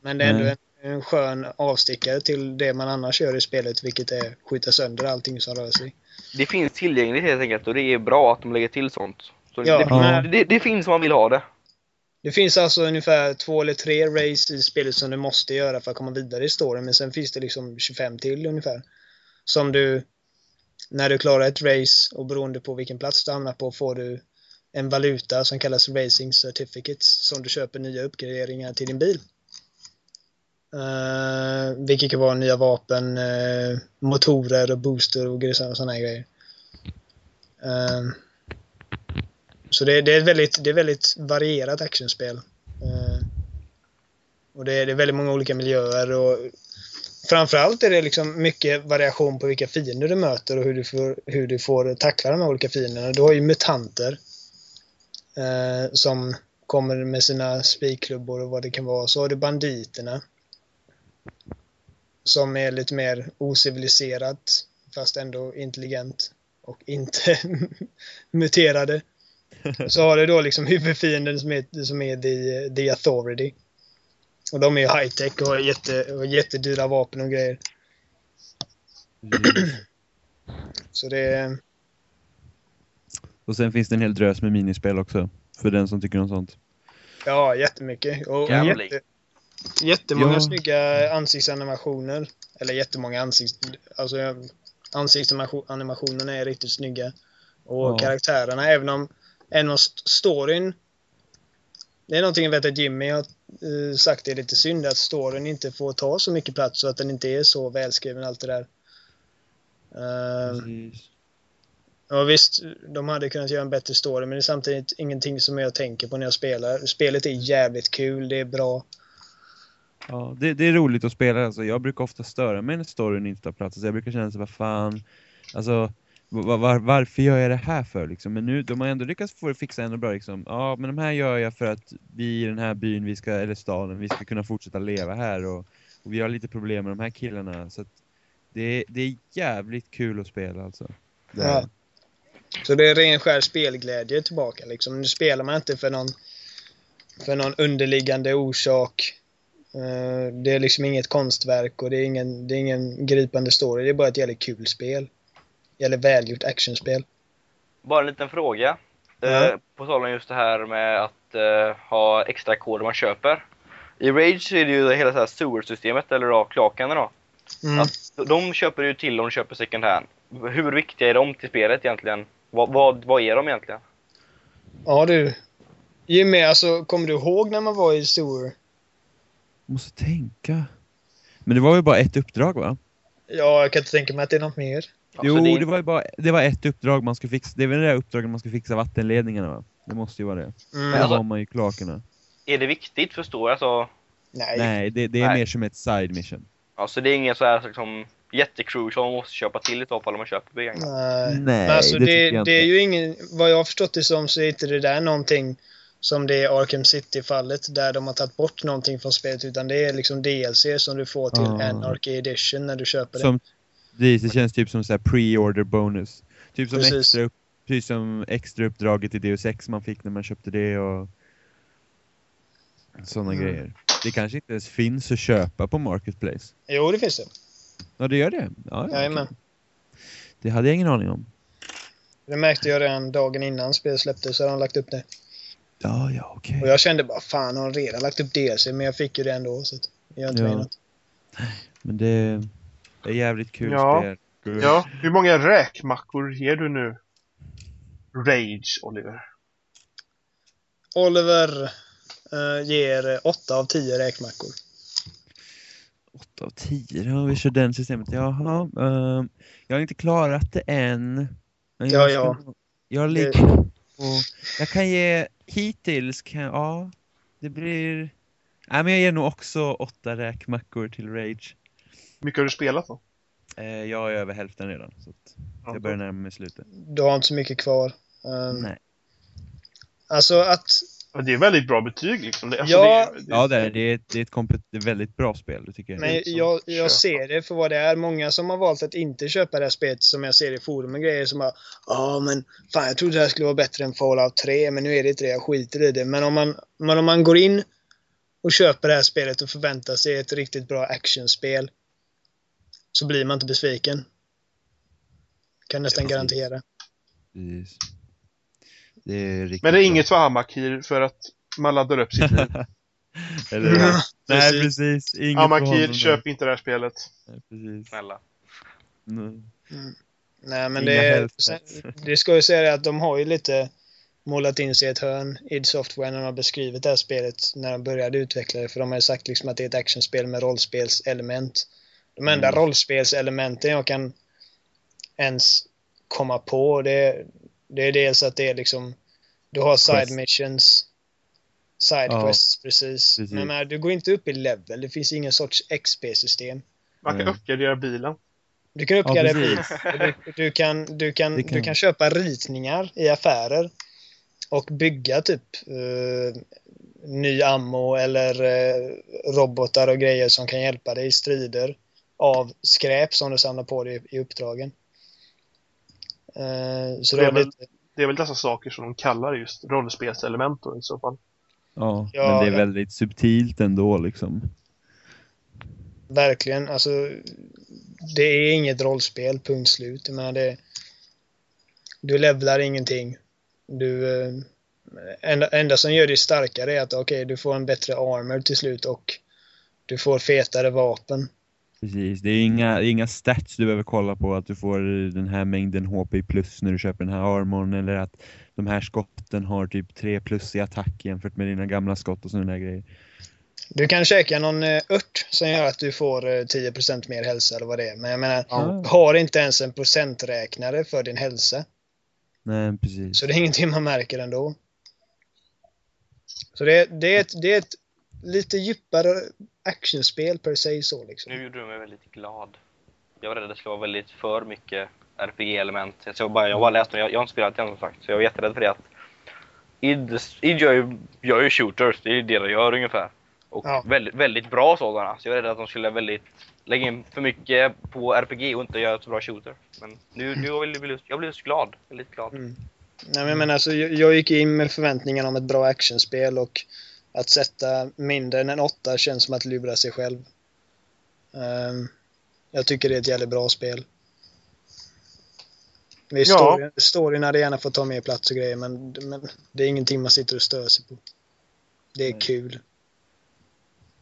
Men det är ändå en, en skön avstickare till det man annars gör i spelet, vilket är skjuta sönder allting som rör sig. Det finns tillgängligt helt enkelt och det är bra att de lägger till sånt. Så Ja, det, det, det finns om man vill ha det. Det finns alltså ungefär två eller tre race i spelet som du måste göra för att komma vidare i storyn, men sen finns det liksom 25 till ungefär. Som du, när du klarar ett race och beroende på vilken plats du hamnar på får du en valuta som kallas Racing Certificates som du köper nya uppgraderingar till din bil. Uh, vilket kan vara nya vapen, uh, motorer och booster och grejer- sådana grejer. Uh, så det, det, är ett väldigt, det är väldigt varierat actionspel. Eh, och det är, det är väldigt många olika miljöer och framförallt är det liksom mycket variation på vilka fiender du möter och hur du får, hur du får tackla de här olika fienderna. Du har ju mutanter eh, som kommer med sina spikklubbor och vad det kan vara. Så har du banditerna som är lite mer ociviliserat fast ändå intelligent och inte muterade. Så har du då liksom huvudfienden som är, som är the, the Authority. Och de är ju high-tech och har jätte, och jättedyra vapen och grejer. Precis. Så det. Och sen finns det en hel drös med minispel också. För den som tycker om sånt. Ja, jättemycket. Och Gambling. jätte, jättemånga Ja. snygga ansiktsanimationer. Eller jättemånga ansikts... Alltså ansiktsanimationerna är riktigt snygga. Och Ja. karaktärerna, även om av st- storyn det är någonting jag vet att Jimmy har eh, sagt är lite synd att storyn inte får ta så mycket plats och att den inte är så välskriven allt det där. Precis. Ja visst, de hade kunnat göra en bättre story men det är samtidigt ingenting som jag tänker på när jag spelar. Spelet är jävligt kul, det är bra. Ja, det, det är roligt att spela alltså. Jag brukar ofta störa mig när storyn inte tar plats. Så jag brukar känna så vad fan. Alltså, var, var, varför gör jag det här för liksom? Men nu, de har ändå lyckats få det fixa ändå bra liksom. Ja, men de här gör jag för att vi i den här byn, vi ska, eller staden, vi ska kunna fortsätta leva här och, och vi har lite problem med de här killarna. Så att det, det är jävligt kul att spela alltså. Det Ja. Så det är ren skär spelglädje tillbaka liksom. Nu spelar man inte för någon, för någon underliggande orsak. Eh, Det är liksom inget konstverk och det är ingen, det är ingen gripande story. Det är bara ett jävligt kul spel. Eller välgjort actionspel. Bara en liten fråga. Ja. Eh, på tal om just det här med att eh, ha extra koder man köper. I Rage så är det ju hela det här sewer-systemet, eller då klakarna då. Mm. Att de köper ju till om de köper second hand. Hur viktiga är de till spelet egentligen? Vad, vad, vad är de egentligen? Ja du. Jimmy, alltså kommer du ihåg när man var i Sewer? Måste tänka. Men det var ju bara ett uppdrag va? Ja, jag kan inte tänka mig att det är något mer. Jo, Alltså, det... var ju bara det var ett uppdrag man skulle fixa. Det är väl det där uppdraget man ska fixa vattenledningarna va? Det måste ju vara det. Mm. Alltså- har man ju klakerna. Är det viktigt för story? Alltså, Nej. Nej, det, det är Nej. mer som ett side mission. alltså det är ingen så här liksom jättecrucial man måste köpa till i så fall om man köper begagnat. Nej. Nej, alltså, det det, tycker jag det är ju ingen, vad jag har förstått det som så är inte det där någonting som det är Arkham City-fallet där de har tagit bort någonting från spelet utan det är liksom DLC som du får till Ah. Anarchy Edition när du köper det. Som, det, det känns typ som så här pre-order bonus. Typ som Precis. extra, precis som extra uppdraget i Deus Ex man fick när man köpte det och sådana Mm. grejer. Det kanske inte ens finns att köpa på Marketplace. Jo, det finns det. Ja, det gör det? Ja, ja, Jajamän. Det hade jag ingen aning om. Det märkte jag redan dagen innan spelet släpptes så hade de lagt upp det. Ja, ja, okej. Och jag kände bara fan har de redan lagt upp DLC? Men jag fick ju det ändå så det gör inte Ja. mig något. Men det är jävligt kul Ja. spel. Ja, hur många räkmackor ger du nu? Rage, Oliver. Oliver eh, ger 8 av 10 räkmackor. 8 av 10, ja vi kör den systemet. Jaha, ehm, jag har inte klarat det än. Men Ja, jag, ja. ska- jag ligger på... Jag kan ge hittills, kan, ja, det blir... Nej men jag ger nog också 8 räkmackor till Rage. Mycket har du spelat då? Eh, jag är över hälften redan, så att jag börjar närma mig slutet. Du har inte så mycket kvar. Um, Nej. Alltså att... Det är väldigt bra betyg liksom. Det, alltså, Ja. det, det, Ja, det är, det är ett, det är ett komplet, det är väldigt bra spel, det tycker jag. Men jag, jag ser det för vad det är. Många som har valt att inte köpa det här spelet som jag ser i forum och grejer som bara Ja men fan jag trodde det här skulle vara bättre än Fallout 3 men nu är det inte det. Jag skiter i det. Men om man, men om man går in och köper det här spelet och förväntar sig ett riktigt bra actionspel så blir man inte besviken. Kan nästan Precis. garantera. Precis. Det är Men det är bra. inget för Amakir för att man laddar upp sitt liv. Eller? Ja, Nej, precis. precis. Inget för Amakir, honom köp inte det här spelet. Nej, precis. Snälla. Mm. Nej men Inga det, sen, det ska ju säga att de har ju lite målat in sig i ett hörn, id Software, när de har beskrivit det här spelet när de började utveckla det. För de har ju sagt liksom att det är ett actionspel med rollspelselement. De enda Mm. rollspelselementen jag kan ens komma på, det, det är dels att det är liksom du har side Quest. missions, side Ja, quests precis. precis. Men, men du går inte upp i level, det finns ingen sorts XP-system. Man kan Mm. uppgradera bilen. Du kan uppgradera precis. bil. Du, du, kan, du, kan, Det kan- du kan köpa ritningar i affärer och bygga typ eh, ny ammo eller eh, robotar och grejer som kan hjälpa dig i strider av skräp som du samlar på dig i, uppdragen. Eh, så Det är väl- lite, Det är väl dessa saker som de kallar just rollspelselement i så fall. Ja, Ja, men det är ja. väldigt subtilt ändå liksom. verkligen, alltså det är inget rollspel, punkt slut. Jag menar, det, du levlar ingenting. Du, eh, enda, enda som gör dig starkare är att okej, du får en bättre armor till slut och du får fetare vapen. Precis, det är inga, inga stats du behöver kolla på att du får den här mängden HP plus när du köper den här armorn eller att de här skotten har typ 3 plus i attack jämfört med dina gamla skott och sådana där grejer. Du kan käka någon eh, ört som gör att du får eh, 10% mer hälsa eller vad det är. Men jag menar, Ja. har inte ens en procenträknare för din hälsa. Nej, precis. Så det är ingenting man märker ändå. Så det, det, är, ett, det är ett lite djupare actionspel per se så liksom. Nu gjorde du mig väldigt glad. Jag var rädd att det skulle vara väldigt för mycket RPG-element. Jag, bara, jag har bara läst det, jag, jag har inte spelat än som sagt. Så jag var jätterädd för det att id, id gör, ju, gör ju shooters, det är ju det de gör ungefär. Och Ja. väldigt, väldigt bra sådana. Så jag är rädd att de skulle väldigt lägga in för mycket på RPG och inte göra ett så bra shooter. Men nu, nu har jag blivit, jag blev glad. Väldigt glad. Mm. Nej, men jag, menar, alltså, jag, jag gick in med förväntningar om ett bra actionspel och att sätta mindre än en åtta känns som att lura sig själv. Ehm, jag tycker det är ett jävligt bra spel. Visst, Ja. storyn, storyn hade gärna fått ta mer plats och grejer, men, men det är ingenting man sitter och stör sig på. Det är Mm. kul.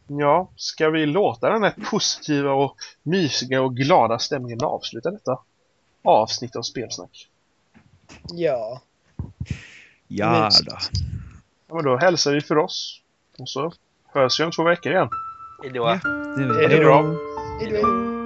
Ja, ska vi låta den här positiva och mysiga och glada stämningen avsluta detta avsnitt av Spelsnack? Ja. Ja Mysigt. då. Ja, men då hälsar vi för oss. Och så hörs vi om två veckor igen. Hejdå. Det Är det bra? Hej då!